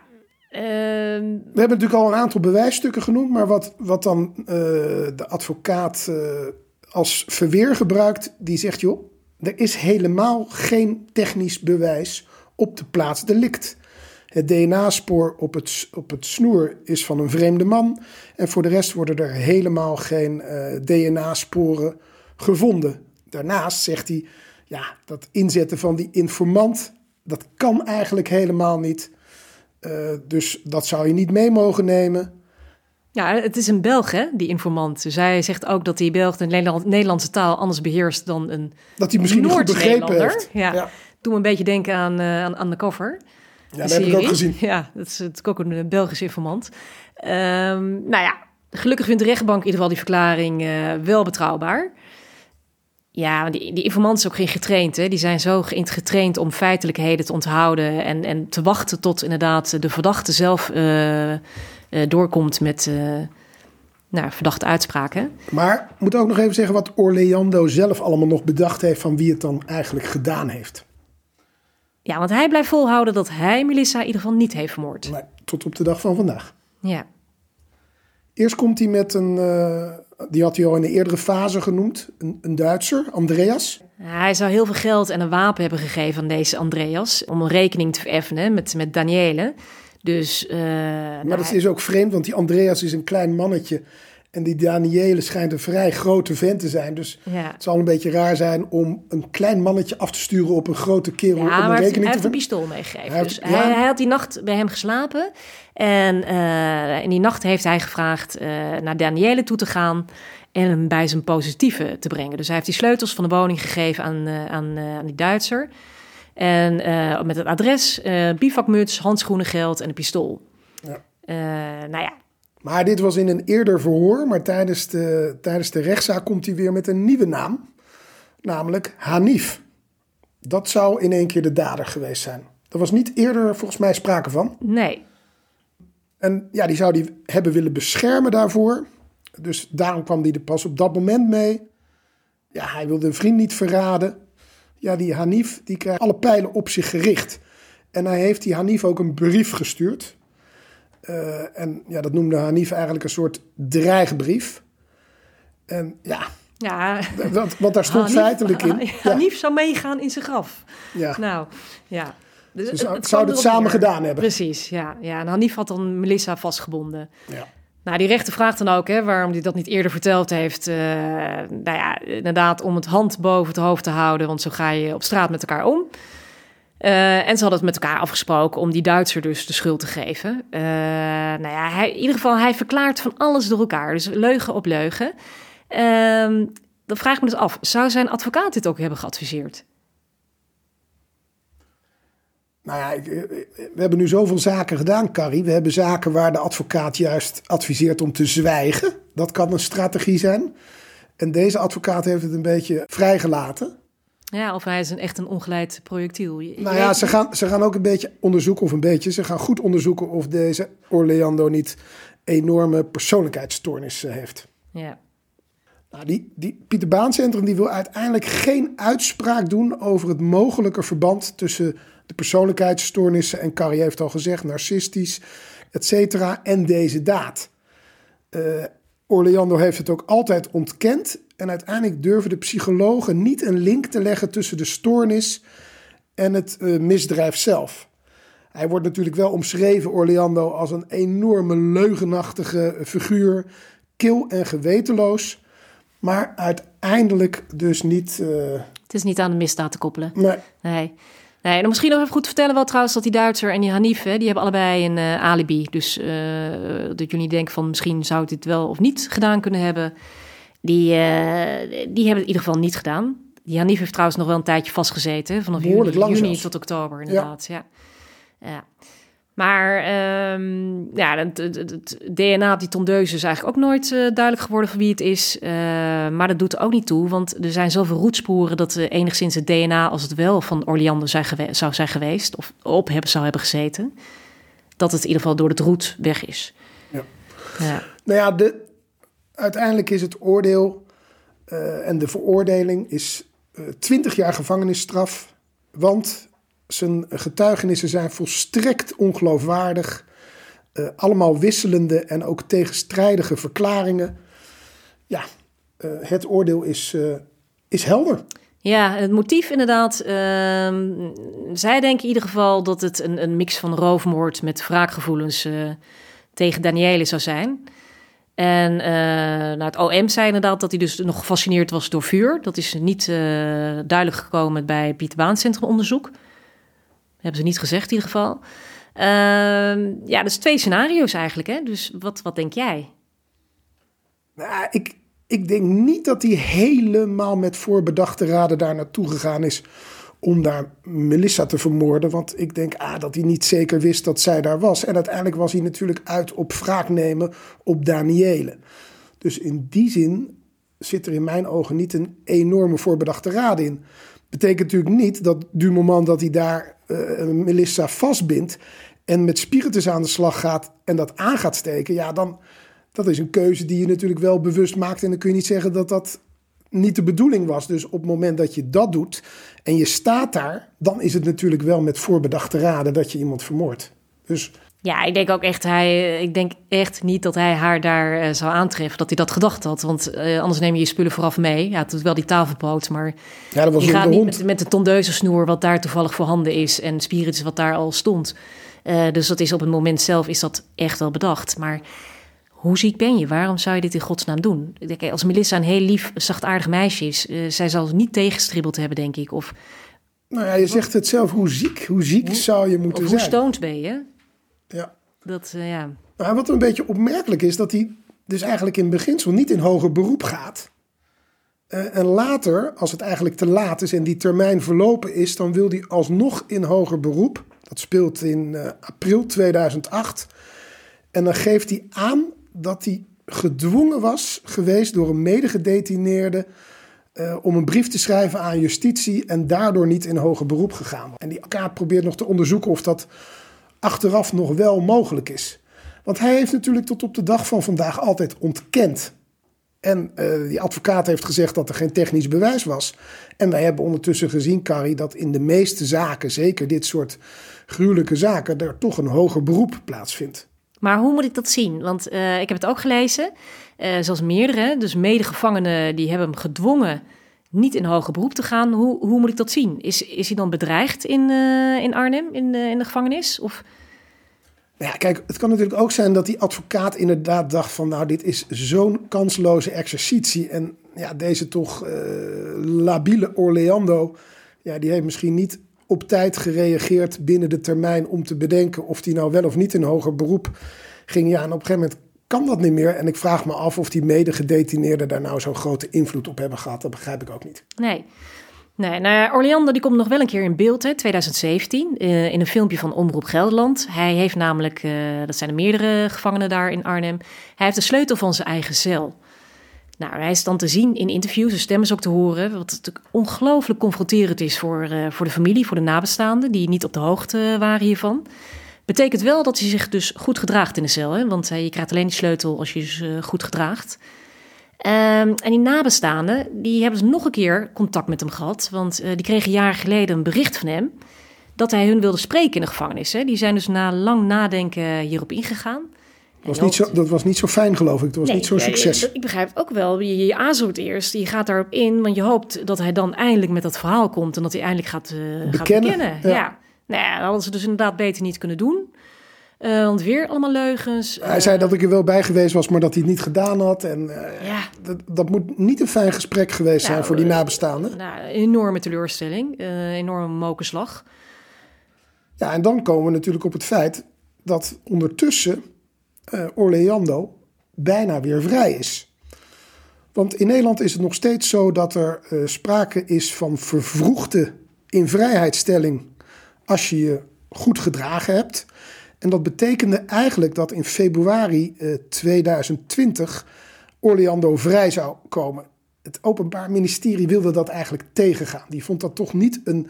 ehm, We hebben natuurlijk al een aantal bewijsstukken genoemd, maar wat, wat dan eh, de advocaat als verweer gebruikt, die zegt: joh, er is helemaal geen technisch bewijs op de plaats delict. Het DNA-spoor op het, op het snoer is van een vreemde man. En voor de rest worden er helemaal geen eh, DNA-sporen gevonden. Daarnaast zegt hij: ja, dat inzetten van die informant, dat kan eigenlijk helemaal niet. Uh, dus dat zou je niet mee mogen nemen. Ja, het is een Belg, hè, die informant. Dus hij zegt ook dat die Belg de Nederland, Nederlandse taal anders beheerst dan een Dat hij misschien niet begrepen heeft. Ja. ja. Doe me een beetje denken aan, uh, aan, aan de cover. Ja, dat heb ik ook gezien. Ja, dat is het ook een Belgische informant. Um, nou ja, gelukkig vindt de rechtbank in ieder geval die verklaring uh, wel betrouwbaar. Ja, die, die informanten zijn ook geen getraind. Hè? Die zijn zo getraind om feitelijkheden te onthouden en, en te wachten tot inderdaad de verdachte zelf uh, uh, doorkomt met nou, verdachte uitspraken. Maar ik moet ook nog even zeggen wat Orlando zelf allemaal nog bedacht heeft van wie het dan eigenlijk gedaan heeft. Ja, want hij blijft volhouden dat hij Melissa in ieder geval niet heeft vermoord. Nee, tot op de dag van vandaag. Ja. Eerst komt hij met een, uh, die had hij al in een eerdere fase genoemd, een, een Duitser, Andreas. Hij zou heel veel geld en een wapen hebben gegeven aan deze Andreas om een rekening te vereffenen met, met Daniele. Dus, uh, maar nou, dat is ook vreemd, want die Andreas is een klein mannetje. En die Daniele schijnt een vrij grote vent te zijn. Dus ja. het zal een beetje raar zijn om een klein mannetje af te sturen op een grote kerel. Ja, om maar rekening hij heeft te een pistool meegegeven. Hij dus heeft- ja. hij, hij had die nacht bij hem geslapen. En uh, in die nacht heeft hij gevraagd uh, naar Daniele toe te gaan en hem bij zijn positieve te brengen. Dus hij heeft die sleutels van de woning gegeven aan, uh, aan, aan die Duitser. En met het adres, bivakmuts, handschoenen, geld en een pistool. Ja. nou ja, Maar dit was in een eerder verhoor, maar tijdens de, tijdens de rechtszaak komt hij weer met een nieuwe naam. Namelijk Hanif. Dat zou in één keer de dader geweest zijn. Er was niet eerder volgens mij sprake van. nee. En ja, die zou die hebben willen beschermen daarvoor. Dus daarom kwam hij er pas op dat moment mee. Ja, hij wilde een vriend niet verraden. Ja, die Hanif, die krijgt alle pijlen op zich gericht. En hij heeft die Hanif ook een brief gestuurd. Uh, en ja, dat noemde Hanif eigenlijk een soort dreigbrief. En ja, Ja, [LAUGHS] dat, want daar stond Hanif- feitelijk in. [LAUGHS] Ja, Hanif zou meegaan in zijn graf. ja. Nou, ja. Dus Ze zou- het het samen neer. gedaan hebben. Precies, ja. ja. En Hanif had dan Melissa vastgebonden. Ja. Nou, die rechter vraagt dan ook hè, waarom hij dat niet eerder verteld heeft. eh, nou ja, inderdaad, om het hand boven het hoofd te houden, want zo ga je op straat met elkaar om. Eh, en ze hadden het met elkaar afgesproken om die Duitser dus de schuld te geven. Eh, nou ja, hij, in ieder geval, hij verklaart van alles door elkaar. Dus leugen op leugen. Ehm, dan vraag ik me dus af, zou zijn advocaat dit ook hebben geadviseerd? Nou ja, ik- we hebben nu zoveel zaken gedaan, Carrie. We hebben zaken waar de advocaat juist adviseert om te zwijgen. Dat kan een strategie zijn. En deze advocaat heeft het een beetje vrijgelaten. Ja, of hij is een, echt een ongeleid projectiel. Je- Nou ja, ze gaan, ze gaan ook een beetje onderzoeken, of een beetje, ze gaan goed onderzoeken of deze Orlando niet enorme persoonlijkheidsstoornissen heeft. ja. Nou, die, die Pieter Baan Centrum die wil uiteindelijk geen uitspraak doen over het mogelijke verband tussen de persoonlijkheidsstoornissen en Carrie heeft al gezegd, narcistisch, et cetera, en deze daad. Eh, Orlando heeft het ook altijd ontkend en uiteindelijk durven de psychologen niet een link te leggen tussen de stoornis en het eh, misdrijf zelf. Hij wordt natuurlijk wel omschreven, Orlando, als een enorme leugenachtige figuur, kil en gewetenloos. Maar uiteindelijk dus niet. eh, Het is niet aan de misdaad te koppelen. nee, Nee. Nee, en misschien nog even goed vertellen wel trouwens dat die Duitser en die Hanif, hè, die hebben allebei een eh, alibi. Dus dat jullie denken van misschien zou dit wel of niet gedaan kunnen hebben. Die, eh, die hebben het in ieder geval niet gedaan. Die Hanif heeft trouwens nog wel een tijdje vastgezeten. Vanaf juni, juni tot oktober inderdaad. Ja. ja. Maar ehm, ja, het, het- DNA op die tondeuze is eigenlijk ook nooit eh, duidelijk geworden van wie het is. Eh, maar dat doet er ook niet toe, want er zijn zoveel roetsporen dat enigszins het DNA, als het wel van zijn gewe- zou zijn geweest, of op hebben, zou hebben gezeten, dat het in ieder geval door het roet weg is. Ja. Ja. Nou ja, de, uiteindelijk is het oordeel eh, en de veroordeling is eh 20 jaar gevangenisstraf. Want zijn getuigenissen zijn volstrekt ongeloofwaardig. Eh, allemaal wisselende en ook tegenstrijdige verklaringen. Ja, eh, het oordeel is, eh, is helder. Ja, het motief inderdaad. ehm, zij denken in ieder geval dat het een, een mix van roofmoord met wraakgevoelens eh, tegen Daniele zou zijn. En nou, het OM zei inderdaad dat hij dus nog gefascineerd was door vuur. Dat is niet eh, duidelijk gekomen bij Pieter Baan Centrum onderzoek. Hebben ze niet gezegd in ieder geval. Ehm, ja, dus twee scenario's eigenlijk. Hè? Dus wat, wat denk jij? Nou, ik, ik denk niet dat hij helemaal met voorbedachte raden daar naartoe gegaan is om daar Melissa te vermoorden. Want ik denk ah, dat hij niet zeker wist dat zij daar was. En uiteindelijk was hij natuurlijk uit op wraak nemen op Daniele. Dus in die zin zit er in mijn ogen niet een enorme voorbedachte raad in. Betekent natuurlijk niet dat du moment dat hij daar uh, Melissa vastbindt en met spiritus aan de slag gaat en dat aan gaat steken, ja, dan dat is een keuze die je natuurlijk wel bewust maakt. En dan kun je niet zeggen dat dat niet de bedoeling was. Dus op het moment dat je dat doet en je staat daar, dan is het natuurlijk wel met voorbedachte raden dat je iemand vermoordt. Dus ja, ik denk ook echt, hij, ik denk echt niet dat hij haar daar uh, zou aantreffen, dat hij dat gedacht had. Want uh, anders neem je je spullen vooraf mee. Ja, het is wel die tafelpoot, maar ja, dat was je gaat niet met, met de tondeuze snoer wat daar toevallig voorhanden is en spiritus wat daar al stond. Uh, dus dat is op het moment zelf is dat echt wel bedacht. Maar hoe ziek ben je? Waarom zou je dit in godsnaam doen? Denk, als Melissa een heel lief, zachtaardig meisje is, zij zal niet tegenstribbeld hebben, denk ik. Of, nou ja, je zegt het zelf, hoe ziek, hoe ziek hoe, zou je moeten of zijn? Hoe stoned ben je? Ja. Dat, uh, ja. Maar wat een beetje opmerkelijk is, dat hij dus eigenlijk in beginsel niet in hoger beroep gaat. Uh, en later, als het eigenlijk te laat is en die termijn verlopen is, dan wil hij alsnog in hoger beroep. Dat speelt in uh, april 2008. En dan geeft hij aan dat hij gedwongen was geweest door een medegedetineerde uh, om een brief te schrijven aan justitie en daardoor niet in hoger beroep gegaan. En die advocaat probeert nog te onderzoeken of dat achteraf nog wel mogelijk is. Want hij heeft natuurlijk tot op de dag van vandaag altijd ontkend. En uh, die advocaat heeft gezegd dat er geen technisch bewijs was. En wij hebben ondertussen gezien, Carrie, dat in de meeste zaken, zeker dit soort gruwelijke zaken, er toch een hoger beroep plaatsvindt. Maar hoe moet ik dat zien? Want uh, ik heb het ook gelezen, uh, zoals meerdere, dus medegevangenen die hebben hem gedwongen niet in hoger beroep te gaan. Hoe, hoe moet ik dat zien? Is, is hij dan bedreigd in, uh, in Arnhem, in in de gevangenis? Of... Ja, kijk, het kan natuurlijk ook zijn dat die advocaat inderdaad dacht van... nou, dit is zo'n kansloze exercitie. En ja, deze toch labiele Orlando... ja, die heeft misschien niet op tijd gereageerd binnen de termijn... om te bedenken of die nou wel of niet in hoger beroep ging. Ja, en op een gegeven moment kan dat niet meer. En ik vraag me af of die medegedetineerden daar nou zo'n grote invloed op hebben gehad. Dat begrijp ik ook niet. Nee. Nee, nou ja, die komt nog wel een keer in beeld, hè, 2017, uh, in een filmpje van Omroep Gelderland. Hij heeft namelijk, uh, dat zijn er meerdere gevangenen daar in Arnhem, hij heeft de sleutel van zijn eigen cel. Nou, hij is dan te zien in interviews, zijn stem is ook te horen, wat natuurlijk ongelooflijk confronterend is voor, uh, voor de familie, voor de nabestaanden, die niet op de hoogte waren hiervan. Betekent wel dat hij zich dus goed gedraagt in de cel. Hè? Want je krijgt alleen die sleutel als je dus, goed gedraagt. Um, en die nabestaanden, die hebben dus nog een keer contact met hem gehad. Want die kregen jaren geleden een bericht van hem... dat hij hun wilde spreken in de gevangenis. Hè? Die zijn dus na lang nadenken hierop ingegaan. Dat was, niet zo, dat was niet zo fijn, geloof ik. Dat was nee, niet zo'n succes. Ja, ik begrijp het ook wel. Je, je aarzelt eerst, je gaat daarop in... want je hoopt dat hij dan eindelijk met dat verhaal komt... en dat hij eindelijk gaat, uh, bekennen. gaat bekennen. Ja. ja. Nou ja, dat hadden ze dus inderdaad beter niet kunnen doen. Uh, want weer allemaal leugens. Hij uh, zei dat ik er wel bij geweest was, maar dat hij het niet gedaan had. En uh, ja. dat, dat moet niet een fijn gesprek geweest nou, zijn voor die nabestaanden. Nou, enorme teleurstelling, enorme mokerslag. Ja, en dan komen we natuurlijk op het feit dat ondertussen Orlando bijna weer vrij is. Want in Nederland is het nog steeds zo dat er sprake is van vervroegde invrijheidstelling als je je goed gedragen hebt. En dat betekende eigenlijk dat in februari eh, 2020 Orlando vrij zou komen. Het Openbaar Ministerie wilde dat eigenlijk tegengaan. Die vond dat toch niet een,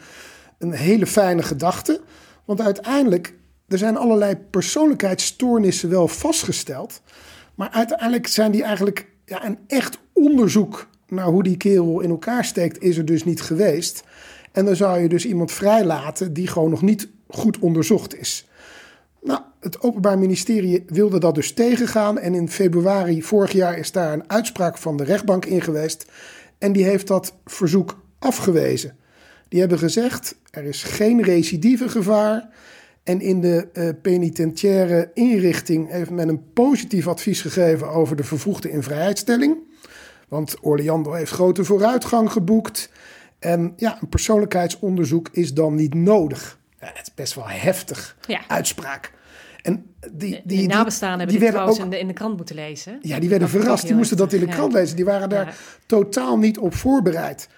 een hele fijne gedachte. Want uiteindelijk, er zijn allerlei persoonlijkheidsstoornissen wel vastgesteld. Maar uiteindelijk zijn die eigenlijk ja, een echt onderzoek naar hoe die kerel in elkaar steekt, is er dus niet geweest. En dan zou je dus iemand vrijlaten die gewoon nog niet goed onderzocht is. Nou, het Openbaar Ministerie wilde dat dus tegengaan. En in februari vorig jaar is daar een uitspraak van de rechtbank in geweest. En die heeft dat verzoek afgewezen. Die hebben gezegd: er is geen recidive gevaar. En in de uh, penitentiaire inrichting heeft men een positief advies gegeven over de vervroegde invrijheidstelling. Want Orlando heeft grote vooruitgang geboekt. En ja, een persoonlijkheidsonderzoek is dan niet nodig. Ja, het is best wel heftig ja. uitspraak. En die, die, die, die nabestaanden hebben die trouwens ook, in, de, in de krant moeten lezen. Ja, die werden verrast. Die moesten dat in de krant ja. lezen. Die waren daar totaal niet op voorbereid.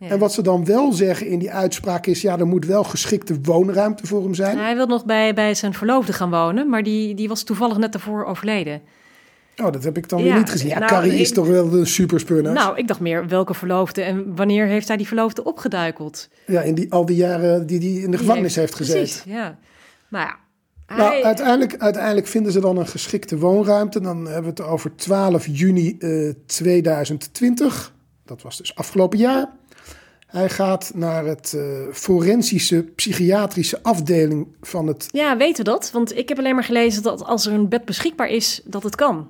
Ja. En wat ze dan wel zeggen in die uitspraak is... ja, er moet wel geschikte woonruimte voor hem zijn. hij wil nog bij, bij zijn verloofde gaan wonen... maar die, die was toevallig net daarvoor overleden. Oh, dat heb ik dan Ja, weer niet gezien. Ja, nou, Carrie is ik- toch wel een superspurnaar. Nou, ik dacht meer welke verloofde en wanneer heeft hij die verloofde opgeduikeld? ja, in die, al die jaren die hij in de gevangenis Die heeft gezeten. Precies, ja. Nou ja. Nou, hij- uiteindelijk, uiteindelijk vinden ze dan een geschikte woonruimte. Dan hebben we het over 12 juni eh, 2020. Dat was dus afgelopen jaar. Hij gaat naar het eh, forensische psychiatrische afdeling van het... Ja, weten we dat? Want ik heb alleen maar gelezen dat als er een bed beschikbaar is, dat het kan.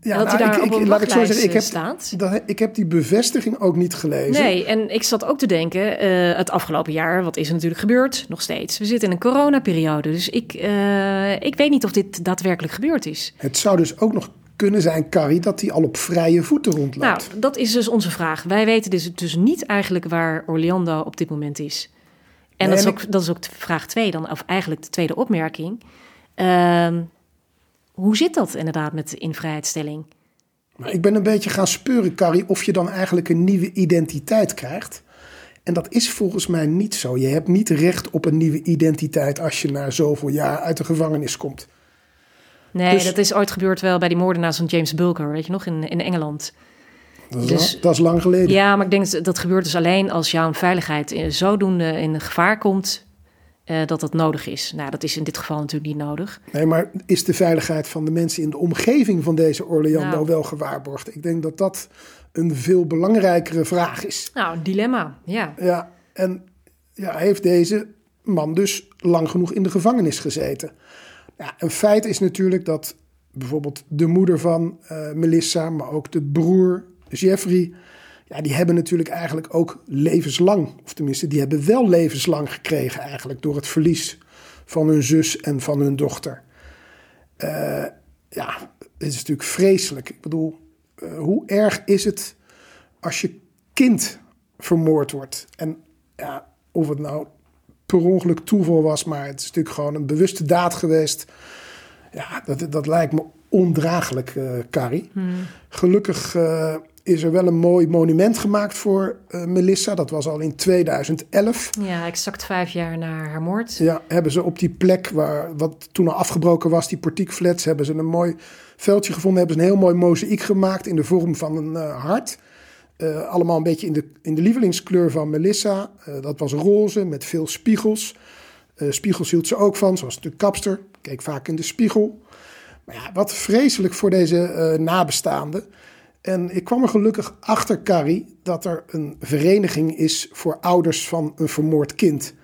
Ja, dat hij daar op een laat ik zo zeggen, ik heb, staat. dat, ik heb die bevestiging ook niet gelezen. Nee, en ik zat ook te denken, eh, het afgelopen jaar, wat is er natuurlijk gebeurd? Nog steeds. We zitten in een coronaperiode, dus ik, eh, ik weet niet of dit daadwerkelijk gebeurd is. Het zou dus ook nog kunnen zijn, Carrie, dat hij al op vrije voeten Nou, rondloopt. dat is dus onze vraag. Wij weten dus, dus niet eigenlijk waar Orlando op dit moment is. En Nee, dat, is ook, dat is ook vraag twee dan, of eigenlijk de tweede opmerking. Ehm, hoe zit dat inderdaad met de invrijheidstelling? Maar ik ben een beetje gaan speuren, Carrie, of je dan eigenlijk een nieuwe identiteit krijgt. En dat is volgens mij niet zo. Je hebt niet recht op een nieuwe identiteit als je na zoveel jaar uit de gevangenis komt. Nee, Dus- dat is ooit gebeurd wel bij die moordenaars van James Bulger, weet je nog, in, in Engeland. Dat is, Dus- lang, dat is lang geleden. Ja, maar ik denk dat dat gebeurt dus alleen als jouw veiligheid zodoende in gevaar komt eh, dat dat nodig is. Nou, dat is in dit geval natuurlijk niet nodig. Nee, maar is de veiligheid van de mensen in de omgeving van deze Orlando Nou. wel gewaarborgd? Ik denk dat dat een veel belangrijkere vraag is. Nou, een dilemma, ja. Ja, en ja, heeft deze man dus lang genoeg in de gevangenis gezeten? Ja, een feit is natuurlijk dat bijvoorbeeld de moeder van eh, Melissa, maar ook de broer Jeffrey, ja, die hebben natuurlijk eigenlijk ook levenslang, of tenminste, die hebben wel levenslang gekregen eigenlijk door het verlies van hun zus en van hun dochter. Eh, ja, het is natuurlijk vreselijk. Ik bedoel, eh, hoe erg is het als je kind vermoord wordt? En ja, of het nou per ongeluk toeval was, maar het is natuurlijk gewoon een bewuste daad geweest. Ja, dat, dat lijkt me ondraaglijk, eh Carrie. Gelukkig eh, is er wel een mooi monument gemaakt voor eh, Melissa. Dat was al in 2011. Ja, exact vijf jaar na haar moord. Ja, hebben ze op die plek waar wat toen al afgebroken was, die portiekflats, hebben ze een mooi veldje gevonden. Hebben ze een heel mooi mozaïek gemaakt in de vorm van een hart. Eh, allemaal een beetje in de, in de lievelingskleur van Melissa. Eh, dat was roze met veel spiegels. Eh, spiegels hield ze ook van, zoals de kapster. Keek vaak in de spiegel. Maar ja, wat vreselijk voor deze nabestaanden. En ik kwam er gelukkig achter, Carrie, dat er een vereniging is voor ouders van een vermoord kind.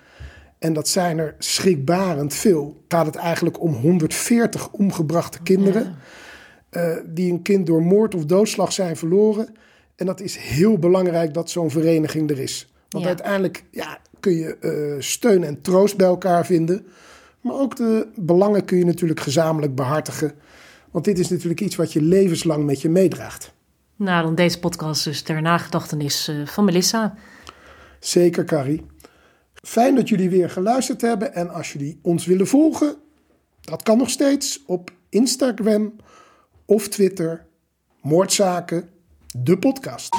En dat zijn er schrikbarend veel. Gaat het eigenlijk om 140 omgebrachte kinderen. die een kind door moord of doodslag zijn verloren. En dat is heel belangrijk dat zo'n vereniging er is. Want Ja. uiteindelijk ja, kun je eh, steun en troost bij elkaar vinden. Maar ook de belangen kun je natuurlijk gezamenlijk behartigen. Want dit is natuurlijk iets wat je levenslang met je meedraagt. Nou, dan deze podcast dus ter nagedachtenis eh, van Melissa. Zeker, Carrie. Fijn dat jullie weer geluisterd hebben. En als jullie ons willen volgen, dat kan nog steeds op Instagram of Twitter. Moordzaken, de podcast.